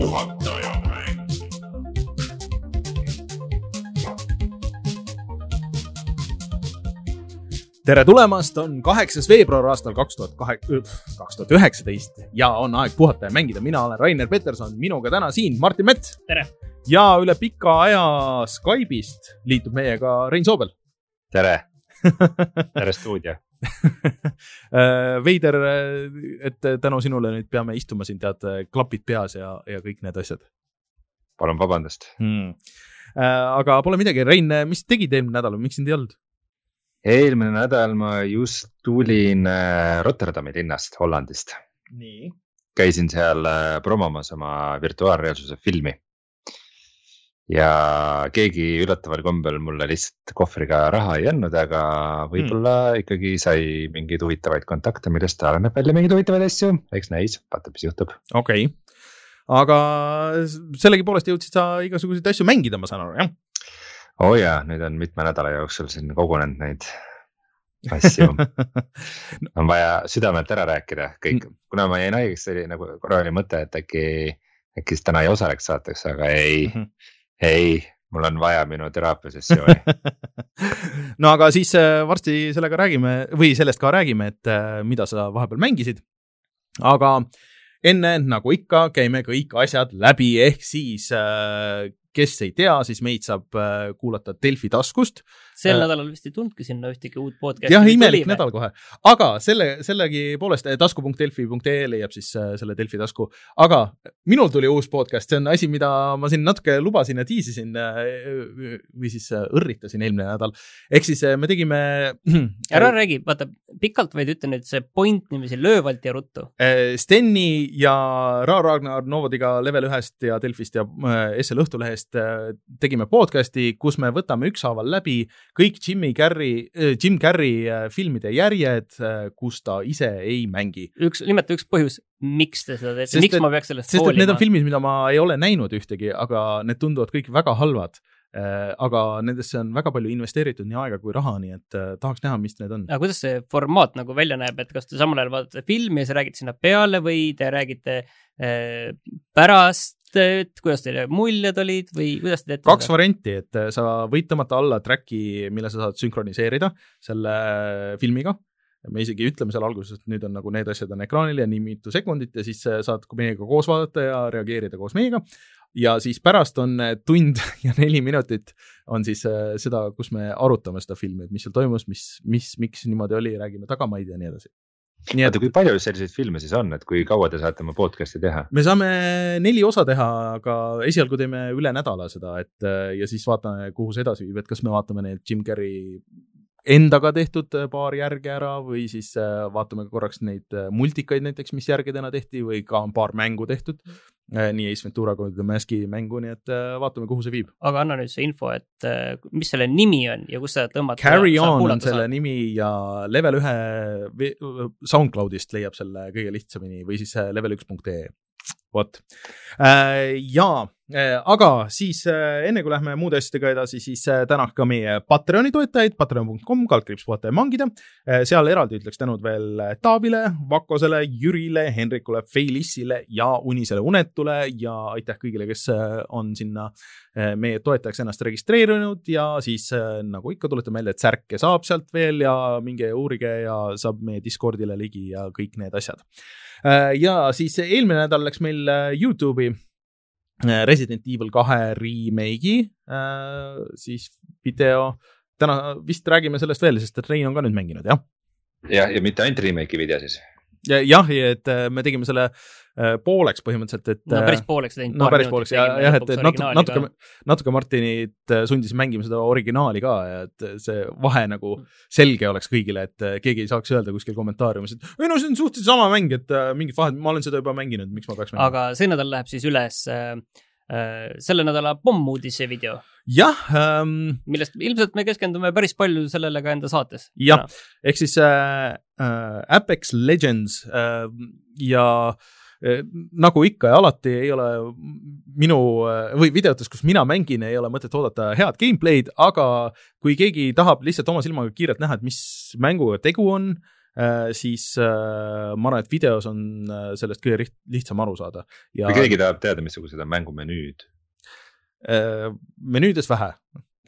puhatajamäng. tere tulemast, on kaheksas veebruar aastal kaks tuhat kahe, kaks tuhat üheksateist ja on aeg puhata ja mängida. mina olen Rainer Peterson, minuga täna siin Martin Mets tere, ja üle pika aja Skype'ist liitub meiega Rein Soobel. tere, tere stuudio. veider, et tänu sinule nüüd peame istuma siin, tead, klapid peas ja, ja kõik need asjad palun vabandust. hmm.. aga pole midagi, Rein, mis tegid eelmine nädal, miks sind ei olnud? eelmine nädal ma just tulin äh, Rotterdami linnast, Hollandist. käisin seal äh, promomas oma virtuaalreaalsuse filmi. Ja keegi üllataval kombel mulle lihtsalt kohvriga raha ei andnud, aga võib-olla hmm. ikkagi sai mingeid huvitavaid kontakte, millest areneb välja mingeid huvitavaid asju, eks näis, vaata, mis juhtub. okei okay., aga sellegipoolest jõudsid sa igasuguseid asju mängida, ma saan aru, jah? oo oh jaa, nüüd on mitme nädala jooksul siin kogunenud neid asju. on vaja südamelt ära rääkida kõik, kuna ma jäin haigeks, oli nagu korra oli mõte, et äkki, äkki siis täna ei osaleks saates, aga ei mm, -hmm. ei, mul on vaja minu teraapiasessiooni. no aga siis äh, varsti sellega räägime või sellest ka räägime, et äh, mida sa vahepeal mängisid. aga enne, nagu ikka, käime kõik asjad läbi, ehk siis äh, kes ei tea, siis meid saab kuulata Delfi taskust. Sel Äh, nädalal vist ei tulnudki sinna ühtegi uut podcast'i. jah, imelik nädal kohe, aga selle, sellegipoolest eh, tasku.delfi.ee leiab siis äh, selle Delfi tasku, aga minul tuli uus podcast, see on asi, mida ma siin natuke lubasin ja tiisisin äh, või siis äh, õrritasin eelmine nädal. ehk siis äh, me tegime. ära räägi, vaata pikalt, vaid ütle nüüd see point niiviisi löövalt ja ruttu. äh, Steni ja Ra Ragnar Novodiga Level ühest ja Delfist ja äh, SL Õhtulehest äh, tegime podcast'i, kus me võtame ükshaaval läbi kõik Jimmy Carrey, Jim Carrey äh, filmide järjed, kus ta ise ei mängi. üks, nimeta üks põhjus, miks te seda teete, miks et- ma peaks sellest sest et need hoolima on? filmid, mida ma ei ole näinud ühtegi, aga need tunduvad kõik väga halvad. aga nendesse on väga palju investeeritud nii aega kui raha, nii et äh, tahaks näha, mis need on. aga kuidas see formaat nagu välja näeb, et kas te samal ajal vaatate filmi ja siis räägite sinna peale või te räägite äh, pärast, et kuidas teile muljed olid või kuidas te teete kaks? varianti, et äh, sa võid tõmmata alla track'i, mille sa saad sünkroniseerida selle filmiga. me isegi ütleme seal alguses, et nüüd on nagu need asjad on ekraanil ja nii mitu sekundit ja siis äh, saad meiega koos vaadata ja reageerida koos meiega. ja siis pärast on äh, tund ja neli minutit on siis äh, seda, kus me arutame seda filmi, et mis seal toimus, mis, mis, miks niimoodi oli, räägime tagamaid ja nii edasi. Nii et kui palju selliseid filme siis on, et kui kaua te saate oma podcast'i teha? me saame neli osa teha, aga esialgu teeme üle nädala seda, et äh, ja siis vaatame, kuhu see edasi viib, et kas me vaatame need Jim Carrey endaga tehtud äh, paar järge ära või siis äh, vaatame korraks neid multikaid näiteks, mis järgedena tehti või ka on paar mängu tehtud. Nii Ace Ventura kui The Mask'i mängu, nii et äh, vaatame, kuhu see viib. aga anna nüüd see info, et äh, mis selle nimi on ja kus seda tõmmata. Carry On on selle nimi ja level ühe SoundCloudist leiab selle kõige lihtsamini või siis äh, level üks punkt ee. Vot. Äh, ja äh, aga siis äh, enne kui lähme muude asjadega edasi, siis tänaks ka meie Patreoni toetajaid, patreon.com, kaldkriips puhata ja mangida. Seal eraldi ütleks tänud veel Taavile, Vakosele, Jürile, Henrikule, Feilissile ja Unisele Unetule ja aitäh kõigile, kes on sinna meie toetajaks ennast registreerinud ja siis nagu ikka tuletan meelde, et särke saab sealt veel ja minge uurige ja saab meie Discordile ligi ja kõik need asjad. Ja siis eelmine nädal läks meil äh, Youtube'i äh, Resident Evil kahe remake'i äh, siis video. täna vist räägime sellest veel, sest et Rein on ka nüüd mänginud, jah? ja, ja mitte ainult remake'i video siis. Ja jah, et äh, me tegime selle äh, pooleks põhimõtteliselt, et no äh, päris pooleks teinud. no päris pooleks ja, jah, et et natuke, natuke, natuke Martinit sundis mängima seda originaali ka ja et see vahe nagu selge oleks kõigile, et keegi ei saaks öelda kuskil kommentaariumis, et ei no see on suhteliselt sama mäng, et mingit vahet, ma olen seda juba mänginud, miks ma peaks mängima. aga see nädal läheb siis üles äh, selle nädala pommuudise video, jah ähm,, millest ilmselt me keskendume päris palju sellele ka enda saates. Jah. ehk siis äh, äh, Apex Legends äh, ja äh, nagu ikka ja alati ei ole minu äh, või videotes, kus mina mängin, ei ole mõtet oodata head gameplay'd, aga kui keegi tahab lihtsalt oma silmaga kiirelt näha, et mis mänguga tegu on siis ma arvan, et videos on sellest kõige lihtsam aru saada. kui keegi tahab teada, missugused on mängu menüüd? menüüdes vähe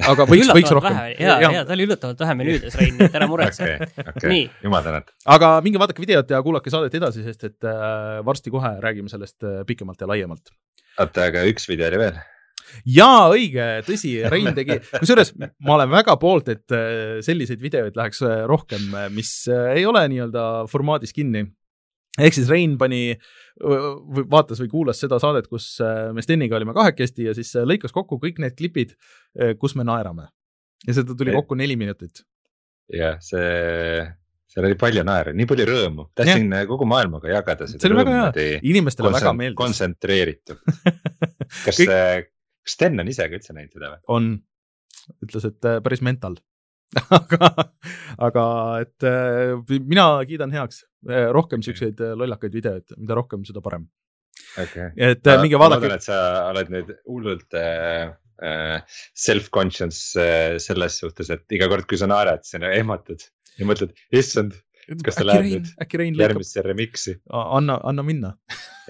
aga võiks, võiks rohkem. ja, ja, ja ta oli üllatavalt vähe menüüdes, Rein, et ära muretse okay,. Okay. jumal tänatud. aga minge vaadake videot ja kuulake saadet edasi, sest et äh, varsti kohe räägime sellest äh, pikemalt ja laiemalt. oota, aga üks video oli veel jaa, õige, tõsi, Rein tegi, kusjuures ma olen väga poolt, et äh, selliseid videoid läheks äh, rohkem, mis äh, ei ole nii-öelda formaadis kinni. ehk siis Rein pani vaatas või kuulas seda saadet, kus me Steniga olime kahekesti ja siis lõikas kokku kõik need klipid, kus me naerame. ja seda tuli kokku neli minutit. jah, see, seal oli palju naeru, nii palju rõõmu, tahtsin kogu maailmaga jagada seda. see oli väga hea, inimestele väga meeldis. kontsentreeritult kas kõik... kas Sten on ise ka üldse näinud seda või? on, ütles, et päris mental. Aga, aga et äh, mina kiidan heaks äh, rohkem siukseid äh, lollakaid videoid, mida rohkem, seda parem. Okay.. et äh, minge vaadake. ma loodan, et sa oled nüüd hullult äh, self-conscious äh, selles suhtes, et iga kord, kui sa naerad, sa ehmatad ja mõtled, issand, kas ta läheb nüüd järgmisse remix'i. anna, anna minna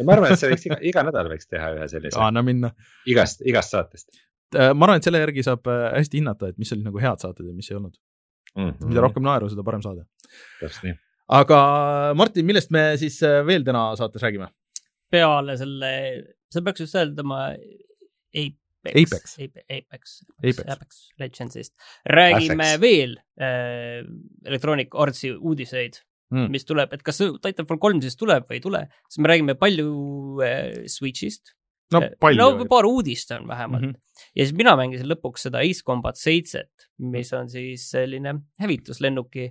ma arvan, et see võiks iga, iga nädal võiks teha ühe sellise. anna minna. igast, igast saatest Äh, ma arvan, et selle järgi saab äh, hästi hinnata, et mis olid nagu head saated ja mis ei olnud mm. -hmm. mida rohkem naeru, seda parem saade. täpselt nii. aga Martin, millest me siis äh, veel täna saates räägime? peale selle, sa peaks just öeldama Apex, Apex, Apex, Apex, Apex Legendsist. räägime Apex. veel äh, Electronic Artsi uudiseid mm., mis tuleb, et kas Titanfall kolm siis tuleb või ei tule, siis me räägime palju äh, Switch'ist no palju. no paar uudist on vähemalt mm. -hmm. ja siis mina mängisin lõpuks seda Ace Combat seitset, mis on siis selline hävituslennuki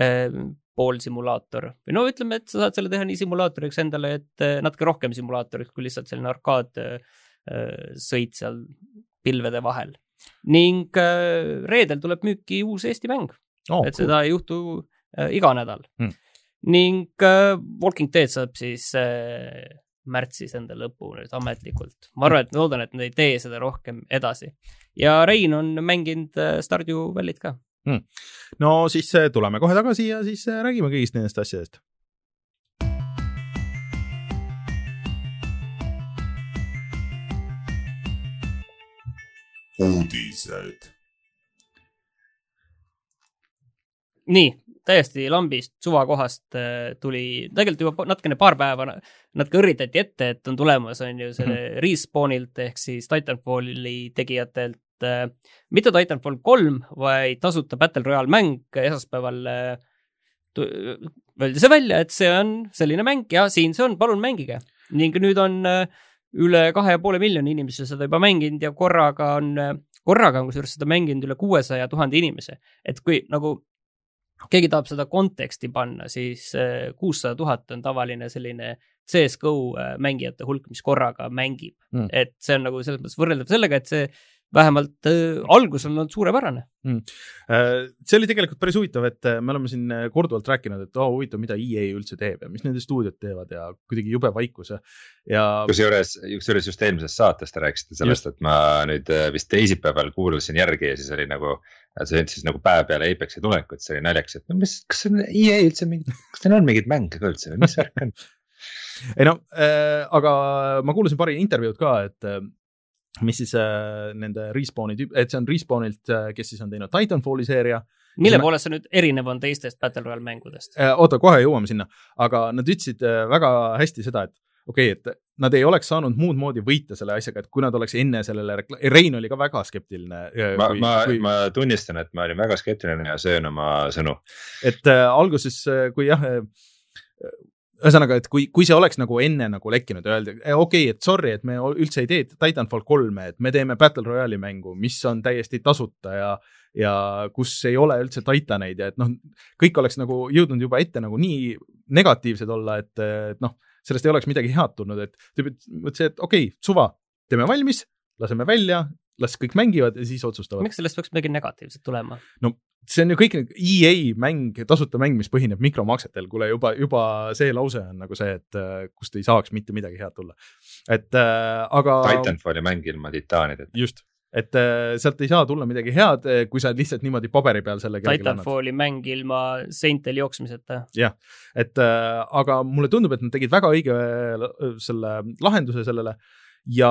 äh, poolsimulaator või no ütleme, et sa saad selle teha nii simulaatoriks endale, et äh, natuke rohkem simulaatoriks kui lihtsalt selline arkaad äh, sõit seal pilvede vahel. ning äh, reedel tuleb müüki uus Eesti mäng oh,, et cool. seda ei juhtu äh, iga nädal mm. ning äh, Walking Dead saab siis äh, märtsis enda lõpu nüüd ametlikult. ma arvan, et loodan, et nad ei tee seda rohkem edasi. ja Rein on mänginud äh, Stardew Valley't ka hmm.. no siis äh, tuleme kohe tagasi ja siis äh, räägime kõigist nendest asjadest. Uudised. nii, täiesti lambist suvakohast äh, tuli, tegelikult juba natukene paar päeva natuke õrritati ette, et on tulemas, on ju, selle mm -hmm. Respawnilt ehk siis Titanfalli tegijatelt äh, mitte Titanfall kolm, vaid tasuta Battle Royale mäng esmaspäeval äh, öeldi see välja, et see on selline mäng ja siin see on, palun mängige. ning nüüd on üle kahe ja poole miljoni inimese seda juba mänginud ja korraga on, korraga on kusjuures seda mänginud üle kuuesaja tuhande inimese. et kui nagu keegi tahab seda konteksti panna, siis äh, kuussada tuhat on tavaline selline CS-GO äh, mängijate hulk, mis korraga mängib mm.. et see on nagu selles mõttes võrreldav sellega, et see vähemalt äh, algus on olnud suurepärane mm.. Äh, see oli tegelikult päris huvitav, et me oleme siin korduvalt rääkinud, et oh, huvitav, mida EA üldse teeb ja mis nende stuudiod teevad ja kuidagi jube vaikus ja, ja. kusjuures, kusjuures just eelmises saates te rääkisite sellest, et ma nüüd vist teisipäeval kuulasin järgi ja siis oli nagu see oli siis nagu päev peale Apexi tulekut, see oli naljakas, et no mis, kas on EA üldse mingi, kas teil on mingeid mänge ka üldse või mis värk on? ei no äh,, aga ma kuulasin paari intervjuud ka, et äh, mis siis äh, nende Respawni tüüp, et see on Respawnilt äh,, kes siis on teinud Titanfalli seeria. mille ma... poolest see nüüd erinev on teistest Battle Royale mängudest äh,? oota, kohe jõuame sinna, aga nad ütlesid äh, väga hästi seda, et okei okay,, et nad ei oleks saanud muud moodi võita selle asjaga, et kui nad oleks enne sellele, Rein oli ka väga skeptiline. Äh, ma, ma kui..., ma tunnistan, et ma olin väga skeptiline ja söön oma sõnu. et äh, alguses, äh, kui jah äh,, ühesõnaga, et kui, kui see oleks nagu enne nagu lekkinud, öeldi okei okay,, et sorry, et me üldse ei tee Titanfall kolme, et me teeme Battle Royale'i mängu, mis on täiesti tasuta ja ja kus ei ole üldse titaneid ja et noh, kõik oleks nagu jõudnud juba ette nagu nii negatiivsed olla, et, et noh sellest ei oleks midagi head tulnud, et tüübid mõtlesid, et okei okay,, suva, teeme valmis, laseme välja, las kõik mängivad ja siis otsustavad. miks sellest peaks midagi negatiivset tulema? no see on ju kõik EA mäng, tasuta mäng, mis põhineb mikromaksetel, kuule juba, juba see lause on nagu see, et äh, kust ei saaks mitte midagi head tulla. et äh, aga. Titanfalli mäng ilma titaanideta. just, et äh, sealt ei saa tulla midagi head, äh, kui sa lihtsalt niimoodi paberi peal selle. Titanfalli mäng ilma seintel jooksmiseta. jah, et äh, aga mulle tundub, et nad tegid väga õige äh, selle lahenduse sellele ja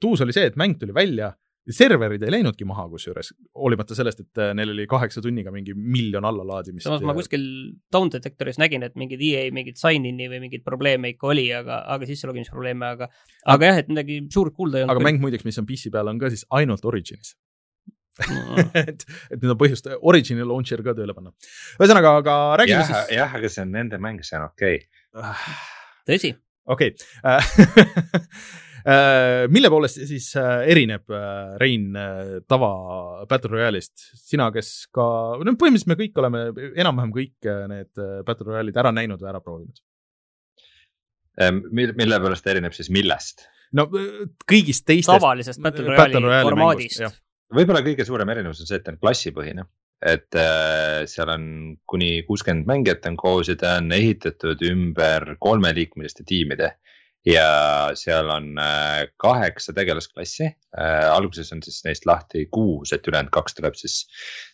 tuus oli see, et mäng tuli välja serverid ei läinudki maha, kusjuures hoolimata sellest, et äh, neil oli kaheksa tunniga mingi miljon allalaadimist. samas ma kuskil Down Detectoris nägin, et mingid EA mingid sign-in'i või mingeid probleeme ikka oli, aga, aga sisselogimisprobleeme, aga, aga jah, et midagi suurt kuulda ei olnud. aga mäng muideks, mis on PC peal, on ka siis ainult Originis mm. et, et nüüd on põhjust Origini launcher ka tööle panna. ühesõnaga, aga räägime jah, siis. jah, aga see on nende mäng, see on okei okay.. tõsi. okei okay. Äh, mille poolest siis äh, erineb äh, Rein tava Battle Royale'ist, sina, kes ka, no põhimõtteliselt me kõik oleme enam-vähem kõik need Battle Royale'id ära näinud või ära proovinud. mille, mille poolest erineb siis millest? no kõigist teistest. tavalisest Battle Royale'i Royale formaadist. võib-olla kõige suurem erinevus on see, et ta on klassipõhine et seal on kuni kuuskümmend mängijat on koos ja ta on ehitatud ümber kolmeliikmeliste tiimide ja seal on äh, kaheksa tegelasklassi. Äh, alguses on siis neist lahti kuus, et ülejäänud kaks tuleb siis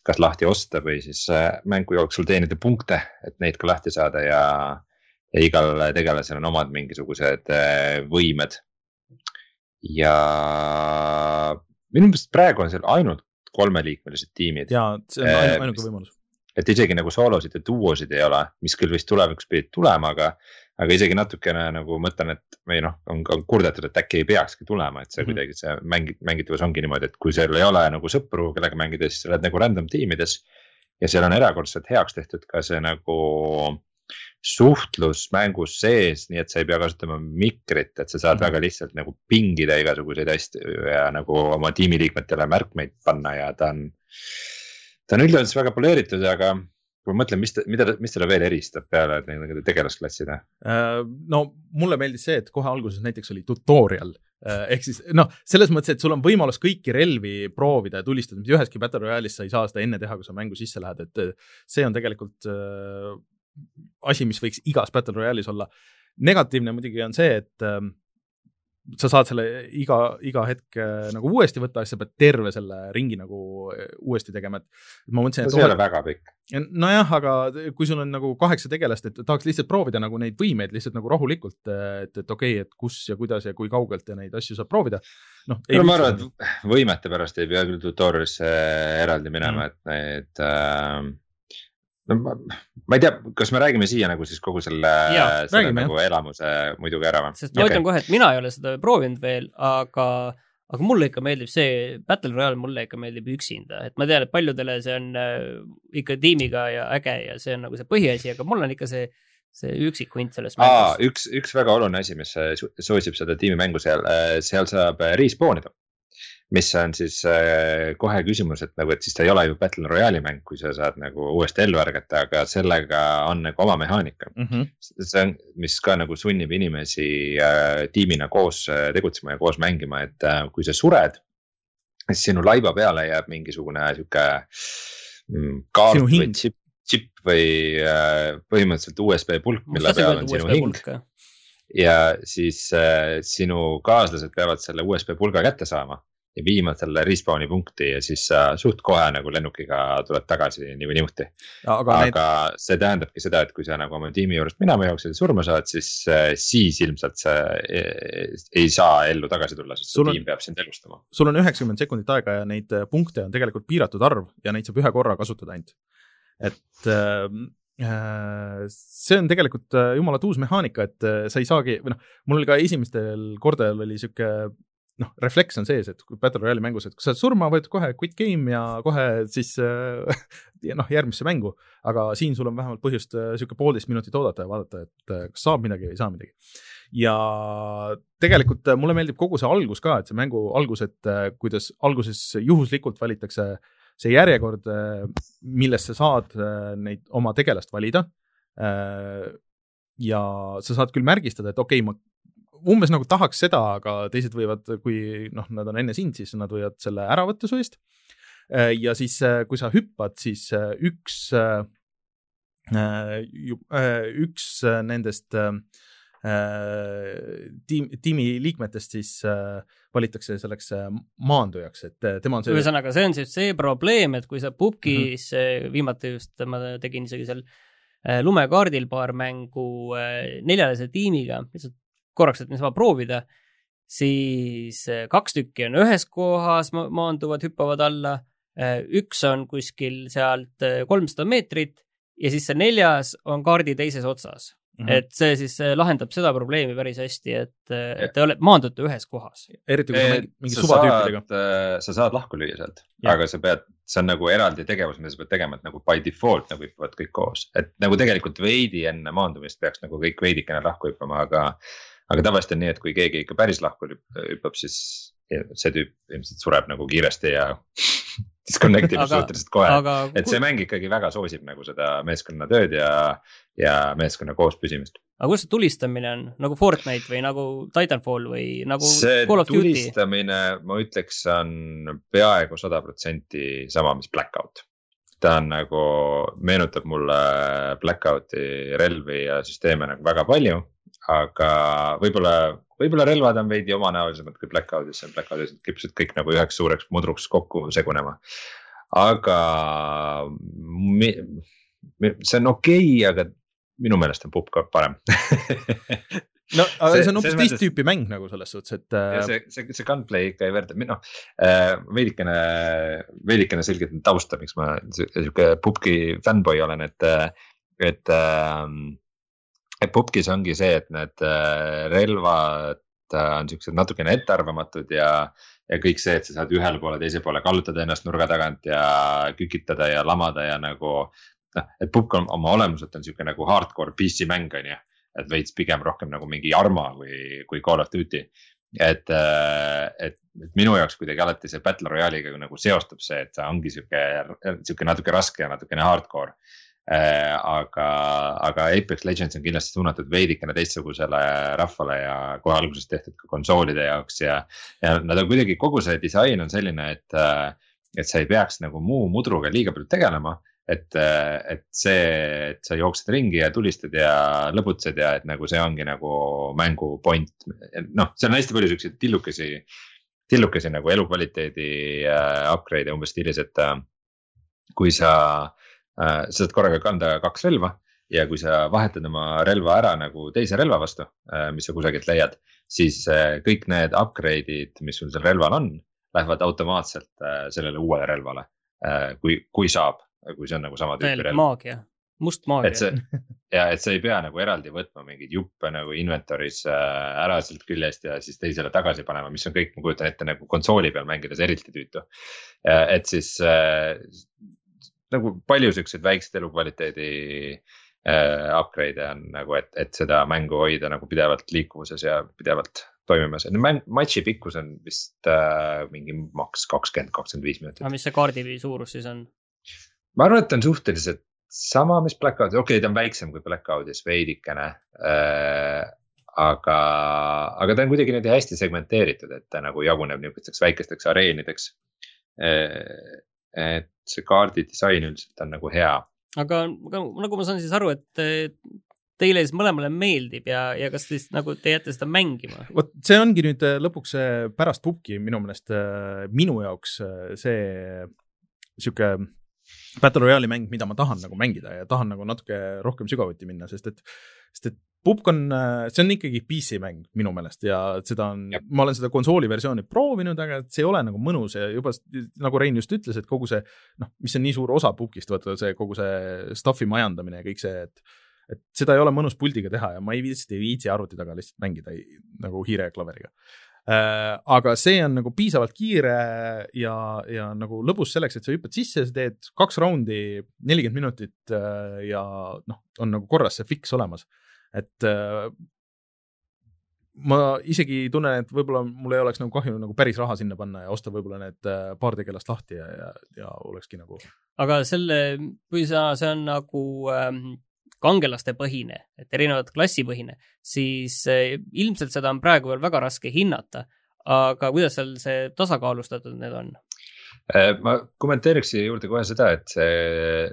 kas lahti osta või siis äh, mängu jooksul teenida punkte, et neid ka lahti saada ja. ja igal tegelasel on omad mingisugused võimed. ja minu meelest praegu on seal ainult kolmeliikmelised tiimid. ja, see on ainuke võimalus et isegi nagu soolosid ja duosid ei ole, mis küll vist tulevikus pidid tulema, aga aga isegi natukene nagu mõtlen, et või noh, on, on kurdetud, et äkki ei peakski tulema, et see mm kuidagi see mängi-, mängitavus ongi niimoodi, et kui sul ei ole nagu sõpru, kellega mängida, siis sa oled nagu random tiimides. ja seal on erakordselt heaks tehtud ka see nagu suhtlus mängus sees, nii et sa ei pea kasutama mikrit, et sa saad mm väga lihtsalt nagu pingida igasuguseid asju ja nagu oma tiimiliikmetele märkmeid panna ja ta on. ta on üldjoontes väga poleeritud, aga kui ma mõtlen, mis, mida, mis teda veel eristab peale nende tegelasklasside? Äh, no mulle meeldis see, et kohe alguses näiteks oli tutorial äh, ehk siis noh, selles mõttes, et sul on võimalus kõiki relvi proovida ja tulistada, mis üheski Battle Royale'is sa ei saa seda enne teha, kui sa mängu sisse lähed, et see on tegelikult äh, asi, mis võiks igas Battle Royale'is olla. negatiivne muidugi on see, et äh, sa saad selle iga, iga hetk äh, nagu uuesti võtta, siis sa pead terve selle ringi nagu äh, uuesti tegema, et ma mõtlesin, et. see ei ole väga pikk. nojah, aga kui sul on nagu kaheksa tegelast, et tahaks lihtsalt proovida nagu neid võimeid lihtsalt nagu rahulikult, et, et okei okay,, et kus ja kuidas ja kui kaugelt ja neid asju saab proovida. noh. no ma arvan, et võimete pärast ei pea küll tutorial'isse eraldi minema mm., et need äh, no ma, ma ei tea, kas me räägime siia nagu siis kogu selle, selle räägime, nagu jah. elamuse muidugi ära või? sest ma okay. ütlen kohe, et mina ei ole seda proovinud veel, aga, aga mulle ikka meeldib see, Battle Royale mulle ikka meeldib üksinda, et ma tean, et paljudele see on äh, ikka tiimiga ja äge ja see on nagu see põhiasi, aga mul on ikka see see üksikhunt selles mängus. üks, üks väga oluline asi, mis soosib seda tiimimängu seal, äh, seal saab äh, respawn ida mis on siis äh, kohe küsimus, et nagu, et siis ta ei ole ju Battle Royale'i mäng, kui sa saad nagu uuesti ellu ärgata, aga sellega on nagu oma mehaanika mm. -hmm. see on, mis ka nagu sunnib inimesi äh, tiimina koos äh, tegutsema ja koos mängima, et äh, kui sa sured. siis sinu laiba peale jääb mingisugune sihuke mm, kaart või chip, chip või äh, põhimõtteliselt USB pulk, mille peal on sinu hing ja siis äh, sinu kaaslased peavad selle USB pulga kätte saama ja viima selle respawn'i punkti ja siis sa suht kohe nagu lennukiga tuled tagasi nii või niimuti. aga, aga need... see tähendabki seda, et kui sa nagu oma tiimi juurest minema jooksed ja surma saad, siis, siis ilmselt sa ei, ei saa ellu tagasi tulla, sest sul on, tiim peab sind elustama. sul on üheksakümmend sekundit aega ja neid punkte on tegelikult piiratud arv ja neid saab ühe korra kasutada ainult. et ähm, äh, see on tegelikult äh, jumala tuus mehaanika, et äh, sa ei saagi, või noh, mul ka esimestel kordadel oli sihuke noh, refleks on sees, et Battle Royale'i mängus, et kui sa oled surma, võid kohe quit game ja kohe siis äh, noh, järgmisse mängu. aga siin sul on vähemalt põhjust äh, sihuke poolteist minutit oodata ja vaadata, et äh, kas saab midagi või ei saa midagi. ja tegelikult äh, mulle meeldib kogu see algus ka, et see mängu algus, et äh, kuidas alguses juhuslikult valitakse see järjekord äh,, milles sa saad äh, neid oma tegelast valida äh, ja sa saad küll märgistada, et okei okay,, ma umbes nagu tahaks seda, aga teised võivad, kui noh, nad on enne sind, siis nad võivad selle ära võtta su eest. Äh, ja siis, äh, kui sa hüppad, siis äh, üks, üks nendest tiim, tiimi liikmetest siis valitakse selleks maandujaks, et tema on see ühesõnaga, see on siis see probleem, et kui sa pubgis mm, -hmm. viimati just ma tegin isegi seal lumekaardil paar mängu neljalise tiimiga, lihtsalt korraks, et niisama proovida, siis kaks tükki on ühes kohas, maanduvad, hüppavad alla, üks on kuskil sealt kolmsada meetrit ja siis see neljas on kaardi teises otsas mm. -hmm. et see siis lahendab seda probleemi päris hästi, et, et te olete, maandute ühes kohas. eriti kui sa mängid mingi suvatüüpidega. Sa saad lahku lüüa sealt, aga sa pead, see on nagu eraldi tegevus, mida sa pead tegema, et nagu by default nagu hüppavad kõik koos, et nagu tegelikult veidi enne maandumist peaks nagu kõik veidikene lahku hüppama, aga aga tavaliselt on nii, et kui keegi ikka päris lahku hüppab, siis see tüüp ilmselt sureb nagu kiiresti ja disconnect ib suhteliselt kohe et see mäng ikkagi väga soosib nagu seda meeskonnatööd ja, ja meeskonna koos püsimist. aga kuidas see tulistamine on, nagu Fortnite või nagu Titanfall või nagu see Call of Duty? tulistamine, ma ütleks, on peaaegu sada protsenti sama, mis Blackout. Ta on nagu, meenutab mulle Blackouti relvi ja süsteeme nagu väga palju, aga võib-olla võib-olla relvad on veidi omanäolisemad kui Blackoutis, Blackoutis kippusid kõik nagu üheks suureks mudruks kokku segunema. aga mi, mi, see on okei okay,, aga minu meelest on Pupka parem no aga see, see on hoopis teist tüüpi mäng nagu selles suhtes, et. äh, see, see, see gunplay ikka ei võrda, noh äh, veidikene, veidikene selgitan tausta, miks ma sihuke pubgi fännboi olen, et, et äh, et pubgis ongi see, et need äh, relvad äh, on siuksed natukene ettearvamatud ja, ja kõik see, et sa saad ühele poole, teisele poole kallutada ennast nurga tagant ja kükitada ja lamada ja nagu. noh, et on oma olemuselt on sihuke nagu hardcore PC mäng, on ju. Et veits pigem rohkem nagu mingi Arma kui, kui Call of Duty. et, äh, et, et minu jaoks kuidagi alati see Battle Royale'iga nagu seostub see, et ta ongi sihuke, sihuke natuke raske ja natukene hardcore Äh, aga, aga Apex Legends on kindlasti suunatud veidikene teistsugusele rahvale ja kohe algusest tehtud ka konsoolide jaoks ja. ja nad on kuidagi, kogu see disain on selline, et, et sa ei peaks nagu muu mudruga liiga palju tegelema. Et, et see, et sa jooksed ringi ja tulistad ja lõbutsed ja et nagu see ongi nagu mängu point. noh, seal on hästi palju siukseid tillukesi, tillukesi nagu elukvaliteedi uh, upgrade'e umbes stiilis, et uh, kui sa Äh, sa saad korraga kanda kaks relva ja kui sa vahetad oma relva ära nagu teise relva vastu, äh, mis sa kusagilt leiad, siis äh, kõik need upgrade'id, mis sul seal relval on, lähevad automaatselt sellele uuele relvale. kui, kui saab, kui see on nagu sama tüüpi relv. maagia, must maagia. et see ja et sa ei pea nagu eraldi võtma mingeid juppe nagu inventory's ära sealt küljest ja siis teisele tagasi panema, mis on kõik, ma kujutan ette nagu konsooli peal mängides eriti tüütu. et siis nagu palju siukseid väikseid elukvaliteedi äh, upgrade'e on nagu, et, et seda mängu hoida nagu pidevalt liikuvuses ja pidevalt toimimas, mäng, matši pikkus on vist äh, mingi maks kakskümmend, kakskümmend viis minutit. aga mis see kaardi suurus siis on? Ma arvan, et ta on suhteliselt sama, mis Blackoutis, okei okay,, ta on väiksem kui Blackoutis veidikene äh,. aga, aga ta on kuidagi niimoodi hästi segmenteeritud, et ta nagu jaguneb niisugusteks väikesteks areenideks äh, et see kaardi disain üldiselt on nagu hea. aga, aga nagu ma saan siis aru, et teile siis mõlemale meeldib ja, ja kas siis nagu te jääte seda mängima? vot see ongi nüüd äh, lõpuks pärast pubgi minu meelest äh, minu jaoks äh, see sihuke Battle Royale'i mäng, mida ma tahan nagu mängida ja tahan nagu natuke rohkem sügavuti minna, sest et, sest et Pupk on, see on ikkagi PC mäng minu meelest ja seda on, ma olen seda konsooli versiooni proovinud, aga see ei ole nagu mõnus ja juba nagu Rein just ütles, et kogu see noh, mis on nii suur osa Pupkist, vaata see kogu see stuff'i majandamine ja kõik see, et et seda ei ole mõnus puldiga teha ja ma ei viitsi, ei viitsi arvuti taga lihtsalt mängida ei, nagu hiire ja klaveriga. Aga see on nagu piisavalt kiire ja, ja nagu lõbus selleks, et sa hüppad sisse, sa teed kaks raundi, nelikümmend minutit äh, ja noh, on nagu korras see fix olemas et äh, ma isegi tunnen, et võib-olla mul ei oleks nagu kahju nagu päris raha sinna panna ja osta võib-olla need äh, paar tegelast lahti ja, ja, ja olekski nagu. aga selle, kui sa, see on nagu ähm, kangelaste põhine, et erinevat klassipõhine, siis äh, ilmselt seda on praegu veel väga raske hinnata. aga kuidas seal see tasakaalustatud need on? Äh, ma kommenteeriks siia juurde kohe seda, et see,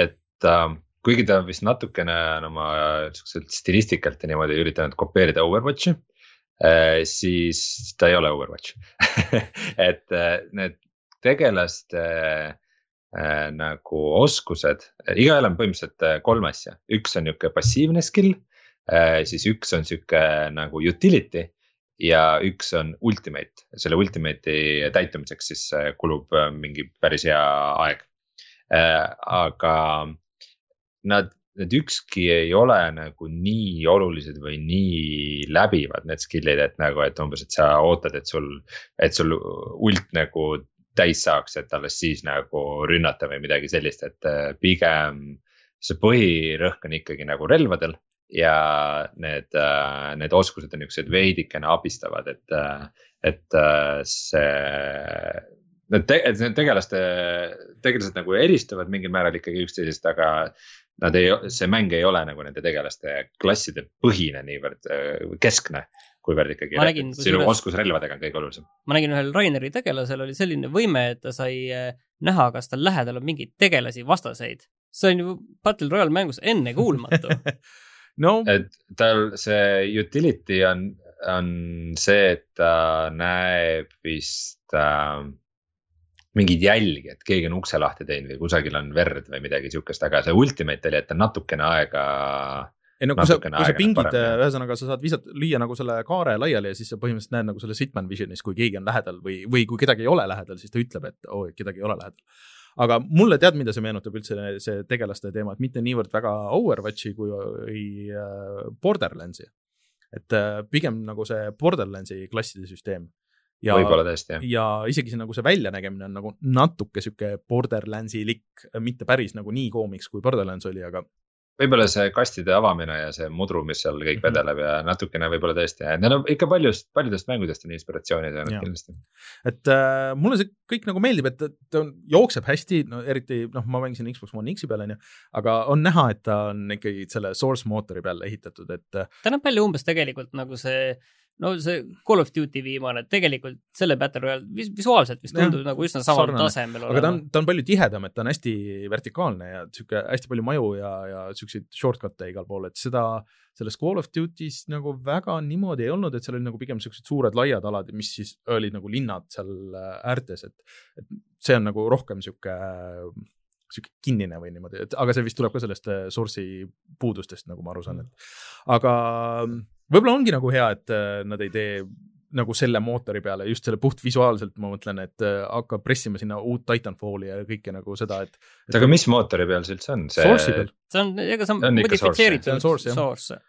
et äh, kuigi ta vist natukene on oma siukselt stilistikalt ja niimoodi üritanud kopeerida Overwatchi äh,. siis ta ei ole Overwatch et äh, need tegelaste äh, nagu oskused, igaühel on põhimõtteliselt äh, kolm asja, üks on nihuke passiivne skill äh,, siis üks on sihuke nagu utility ja üks on ultimate, selle ultimate'i täitumiseks siis äh, kulub äh, mingi päris hea aeg. Äh,. aga nad, need ükski ei ole nagu nii olulised või nii läbivad, need skill'id, et nagu, et umbes, et sa ootad, et sul, et sul ult nagu täis saaks, et alles siis nagu rünnata või midagi sellist, et äh, pigem see põhirõhk on ikkagi nagu relvadel ja need, äh, need oskused on niuksed veidikene abistavad, et, äh, et see. Need, te, need tegelaste, tegelased nagu eristuvad mingil määral ikkagi üksteisest, aga nad ei, see mäng ei ole nagu nende tegelaste klasside põhine niivõrd keskne kuivõrd ikkagi nägin, sinu üles... oskus relvadega on kõige olulisem. ma nägin ühel Raineri tegelasel oli selline võime, et ta sai eh, näha, kas tal lähedal on mingeid tegelasi, vastaseid. see on ju Battle Royale mängus ennekuulmatu no.. et tal see utility on, on see, et ta näeb vist äh, mingeid jälgi, et keegi on ukse lahti teinud või kusagil on verd või midagi siukest, aga see ultimate oli, et ta natukene aega ei no kui sa, kui sa pingid, ühesõnaga sa saad visata, lüüa nagu selle kaare laiali ja siis sa põhimõtteliselt näed nagu selles Hitman Visionis, kui keegi on lähedal või, või kui kedagi ei ole lähedal, siis ta ütleb, et oh,, kedagi ei ole lähedal. aga mulle tead, mida see meenutab üldse see tegelaste teema, et mitte niivõrd väga Overwatchi kui äh, Borderlandsi. et äh, pigem nagu see Borderlandsi klasside süsteem ja, võib-olla tõesti jah. ja isegi see nagu see väljanägemine on nagu natuke sihuke Borderlandsi-lik, mitte päris nagu nii koomiks kui Borderlands oli, aga. Võib-olla see kastide avamine ja see mudru, mis seal kõik mm -hmm. vedeleb ja natukene võib-olla tõesti, et need on ikka paljust, paljudest mängudest on inspiratsiooni saanud kindlasti. et äh, mulle see kõik nagu meeldib, et ta on, jookseb hästi, no eriti noh, ma mängisin Xbox One X-i peal on ju, aga on näha, et ta on ikkagi selle source mootori peal ehitatud, et. ta näeb välja umbes tegelikult nagu see no see Call of Duty viimane, tegelikult selle Battle Royale vis visuaalselt vist tundub nagu üsna samal tasemel olema. aga ta on, ta on palju tihedam, et ta on hästi vertikaalne ja sihuke hästi palju maju ja, ja siukseid shortcut'e igal pool, et seda selles Call of Duty's nagu väga niimoodi ei olnud, et seal oli nagu pigem siuksed suured laiad alad, mis siis olid nagu linnad seal äh, äärtes, et, et see on nagu rohkem sihuke sihuke kinnine või niimoodi, et aga see vist tuleb ka sellest äh, source'i puudustest, nagu ma aru saan, et aga võib-olla ongi nagu hea, et äh, nad ei tee nagu selle mootori peale, just selle puhtvisuaalselt ma mõtlen, et äh, hakkab pressima sinna uut Titanfalli ja kõike nagu seda, et, et. aga mis mootori peal see üldse on? See on, ega see on modifitseeritud source, source.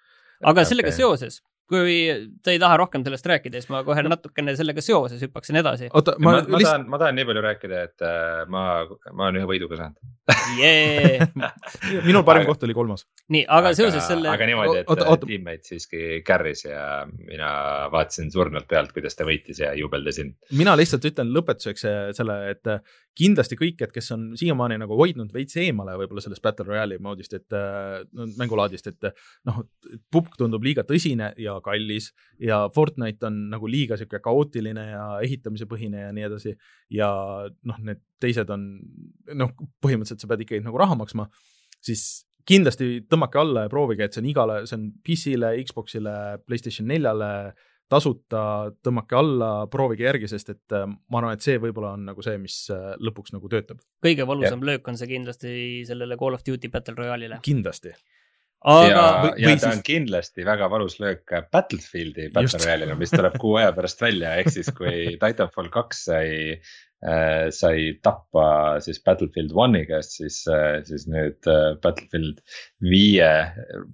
aga sellega okay. seoses kui te ei taha rohkem sellest rääkida, siis ma kohe natukene sellega seoses hüppaksin edasi. oota, ma, ma, ma list... tahan, ma tahan nii palju rääkida, et äh, ma, ma olen ühe võiduga saanud yeah. minul parim koht oli kolmas. nii, aga seoses selle. aga niimoodi, et oota, oota. tiimeid siiski carry's ja mina vaatasin surnult pealt, kuidas ta võitis ja jubeldasin. mina lihtsalt ütlen lõpetuseks selle, et kindlasti kõik, et kes on siiamaani nagu hoidnud veits eemale võib-olla sellest Battle Royale'i moodist, et no, mängulaadist, et noh, pupk tundub liiga tõsine ja kallis ja Fortnite on nagu liiga sihuke kaootiline ja ehitamise põhine ja nii edasi. ja noh, need teised on noh, põhimõtteliselt sa pead ikkagi nagu raha maksma, siis kindlasti tõmmake alla ja proovige, et see on igale, see on PC-le, Xbox'ile, Playstation neljale tasuta, tõmmake alla, proovige järgi, sest et äh, ma arvan, et see võib-olla on nagu see, mis äh, lõpuks nagu töötab. kõige valusam ja. löök on see kindlasti sellele Call of Duty Battle Royale'ile. kindlasti. Aga. ja, ja ta siis... on kindlasti väga valus löök Battlefieldi Battle Royale'ile, mis tuleb kuu aja pärast välja, ehk siis kui Titanfall kaks sai Äh, sai tappa siis Battlefield One'i käest, siis, äh, siis nüüd äh, Battlefield viie,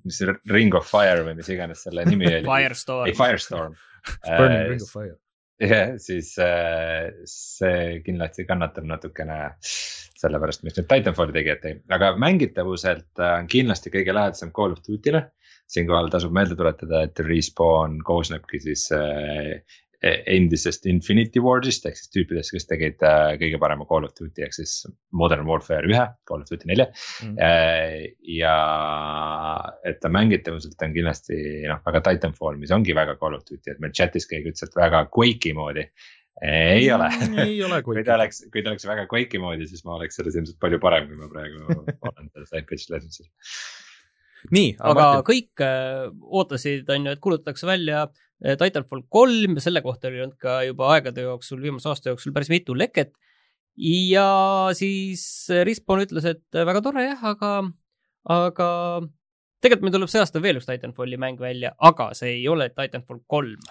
mis Ring of Fire või mis iganes selle nimi oli. Firestorm. ei, Firestorm Burning Ring of Fire. jah, siis see kindlasti kannatab natukene sellepärast, mis nüüd Titanfalli tegijad tegi, aga mängitavuselt on kindlasti kõige lähedasem Call of Duty'le. Siinkohal tasub meelde tuletada, et Respawn koosnebki siis E, endisest Infinity Ward'ist ehk siis tüüpidest, kes tegid äh, kõige parema Call of Duty ehk siis Modern Warfare ühe, Call of Duty nelja mm. -hmm. ja et ta mängitavuselt on kindlasti noh, väga Titanfall, mis ongi väga Call of Duty, et meil chat'is keegi ütles, et väga Quake'i moodi ei ole Mm, ei ole kui Quake'i ta. oleks, kui ta oleks väga Quake'i moodi, siis ma oleks selles ilmselt palju parem, kui ma praegu olen selles Adventure Legendsil. nii, aga Martin, kõik äh, ootasid, on ju, et kuulutatakse välja äh, Titanfall kolm selle kohta oli olnud ka juba aegade jooksul, viimase aasta jooksul päris mitu leket. ja siis äh, Respawn ütles, et äh, väga tore jah, aga, aga tegelikult meil tuleb see aasta veel üks Titanfalli mäng välja, aga see ei ole Titanfall kolm.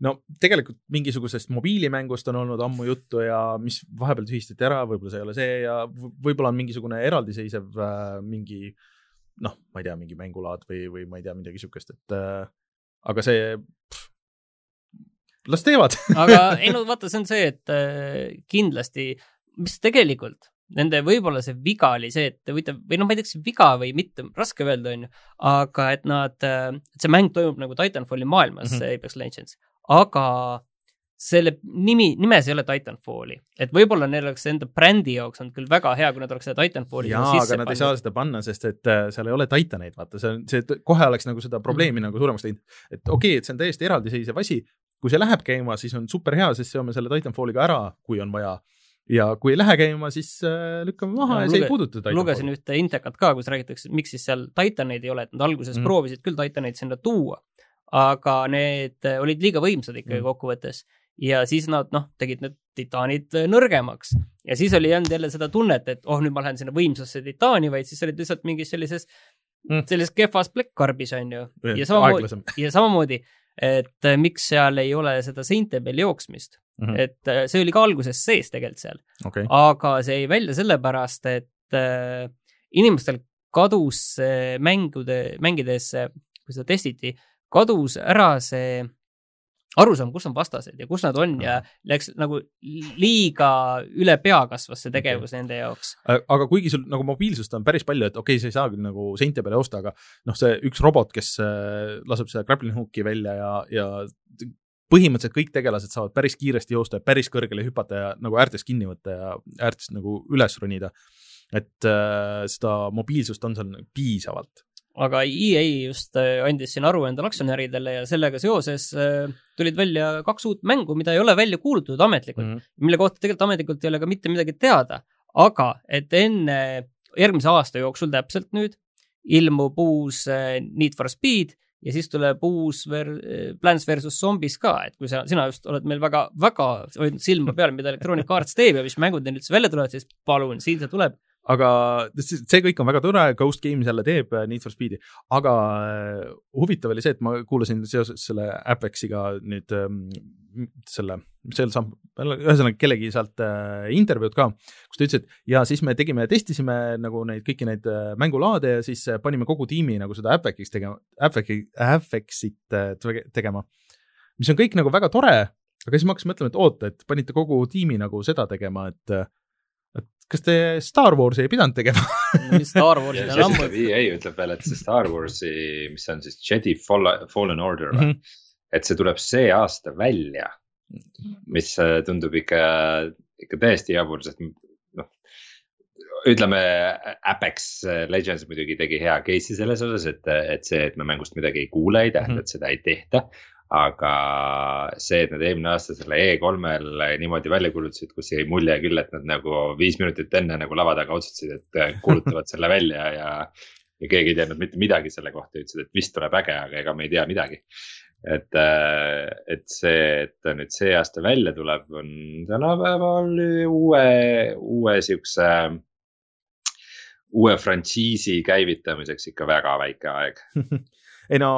no tegelikult mingisugusest mobiilimängust on olnud ammu juttu ja mis vahepeal tühistati ära, võib-olla see ei ole see ja võib-olla on mingisugune eraldiseisev äh, mingi noh, ma ei tea, mingi mängulaad või, või ma ei tea, midagi siukest, et äh, aga see, las teevad. aga ei no vaata, see on see, et äh, kindlasti, mis tegelikult nende võib-olla see viga oli see, et ta, või noh, ma ei tea, kas viga või mitte, raske öelda, onju, aga et nad, et see mäng toimub nagu Titanfalli maailmas mm. -hmm. Apex Legends, aga selle nimi, nimes ei ole Titanfalli, et võib-olla neil oleks enda brändi jaoks olnud küll väga hea, kui nad oleks seda Titanfalli jaa, aga nad ei saa seda panna, sest et äh, seal ei ole Titaneid, vaata, see on, see kohe oleks nagu seda probleemi Mhm. nagu suuremaks teinud. et okei okay,, et see on täiesti eraldiseisev asi, kui see läheb käima, siis on super hea, siis seome selle Titanfalliga ära, kui on vaja. ja kui ei lähe käima, siis äh, lükkame maha Ja ja see luge- ei puuduta lugesin Titanfalli. ühte intekat ka, kus räägitakse, miks siis seal Titaneid ei ole, et nad alguses Mm. proovisid küll Titaneid sinna tuua, aga need äh, olid liiga võimsad ikkagi Mm. kokkuvõttes ja siis nad noh, tegid need titaanid äh, nõrgemaks ja siis oli jäänud jälle seda tunnet, et oh, nüüd ma lähen sinna võimsasse titaani, vaid siis olid lihtsalt mingis sellises Mm. sellises kehvas plekkkarbis on ju ja samamoodi, ja samamoodi, et äh, miks seal ei ole seda seinte peal jooksmist, Mhm. et äh, see oli ka alguses sees tegelikult seal. Okei, aga see jäi välja sellepärast, et äh, inimestel kadus mängude, mängides, kui seda testiti, kadus ära see arusaam, kus on vastased ja kus nad on ja läks nagu liiga üle pea kasvas see tegevus okay. nende jaoks. aga kuigi sul nagu mobiilsust on päris palju, et okei okay,, sa ei saa küll nagu seinte peale joosta, aga noh, see üks robot, kes äh, laseb seda grappling hook'i välja ja, ja põhimõtteliselt kõik tegelased saavad päris kiiresti joosta ja päris kõrgele hüpata ja nagu äärtest kinni võtta ja äärtest nagu üles ronida. et äh, seda mobiilsust on seal piisavalt. Aga EA just äh, andis siin aru endale aktsionäridele ja sellega seoses äh, tulid välja kaks uut mängu, mida ei ole välja kuulutatud ametlikult mm. -hmm. mille kohta tegelikult ametlikult ei ole ka mitte midagi teada, aga et enne järgmise aasta jooksul täpselt nüüd ilmub uus äh, Need for Speed ja siis tuleb uus ver-, Plants versus Zombies ka, et kui sa, sina just oled meil väga, väga hoidnud silma peal, mida Electronic Arts teeb ja mis mängud neil üldse välja tulevad, siis palun, siin see tuleb. Aga see kõik on väga tore, Ghost Games jälle teeb äh, Need for Speedi, aga äh, huvitav oli see, et ma kuulasin seoses selle Apexiga nüüd ähm, selle, seal saab, ühesõnaga kellegi sealt äh, intervjuud ka, kus ta ütles, et ja siis me tegime, testisime nagu neid kõiki neid äh, mängulaade ja siis äh, panime kogu tiimi nagu seda Apexis tegema, Apexi, Apexit äh, tege- tegema, mis on kõik nagu väga tore, aga siis ma hakkasin mõtlema, et oota, et panite kogu tiimi nagu seda tegema, et äh, kas te Star Warsi ei pidanud tegema? Star Warsid ja on ammu EA ütleb veel, et see Star Warsi, mis on siis Jedi Fall- Fallen Order või, Mhm. et see tuleb see aasta välja. mis äh, tundub ikka, ikka täiesti jabur, sest noh, ütleme Apex Legends muidugi tegi hea case'i selles osas, et, et see, et me mängust midagi ei kuule, ei tähenda, et seda ei tehta. Aga see, et nad eelmine aasta selle E3-l niimoodi välja kuulutasid, kus jäi mulje küll, et nad nagu viis minutit enne nagu lava taga otsustasid, et kuulutavad selle välja ja. ja keegi ei teadnud mitte midagi selle kohta, ütlesid, et vist tuleb äge, aga ega me ei tea midagi et, et see, et ta nüüd see aasta välja tuleb, on tänapäeval uue, uue siukse. uue frantsiisi käivitamiseks ikka väga väike aeg. ei no,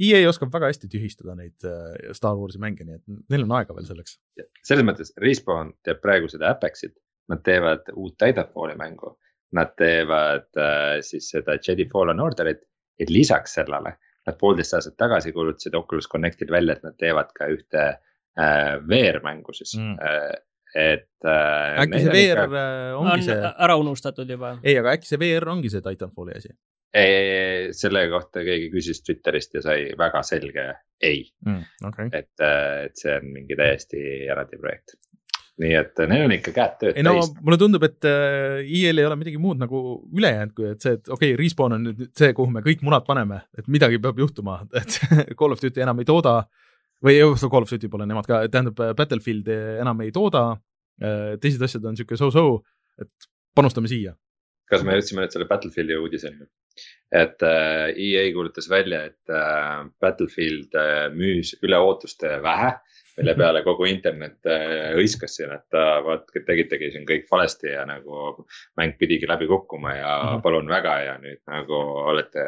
EA oskab väga hästi tühistada neid äh, Star Warsi mänge, nii et neil on aega veel selleks. selles mõttes Respawn teeb praegu seda Apexit, nad teevad uut Titanfalli mängu. Nad teevad äh, siis seda Jedi Fallen Orderit ja lisaks sellele nad poolteist aastat tagasi kuulutasid Oculus Connectil välja, et nad teevad ka ühte äh, VR-mängu siis Mm. mm.. et äh,. äkki see VR äh, ongi on see, ära unustatud juba. ei, aga äkki see VR ongi see Titanfalli asi selle kohta keegi küsis Twitterist ja sai väga selge ei, mm,? okay.. et, et see on mingi täiesti eraldi projekt. nii et neil on ikka käed tööd ei no täis. mulle tundub, et äh, EA-l ei ole midagi muud nagu üle jäänud, kui et see, et okei okay,, Respawn on nüüd see, kuhu me kõik munad paneme, et midagi peab juhtuma, et Call of Duty enam ei tooda. või Call of Duty pole nemad ka, tähendab Battlefield enam ei tooda. teised asjad on sihuke so-so, et panustame siia. kas me jõudsime nüüd selle Battlefieldi uudiseni? Et äh, EA kuulutas välja, et äh, Battlefield äh, müüs üle ootuste vähe mille peale kogu internet äh, hõiskas siin, et äh, vaat tegitegi siin kõik valesti ja nagu mäng pidigi läbi kukkuma ja mm -hmm. palun väga ja nüüd nagu olete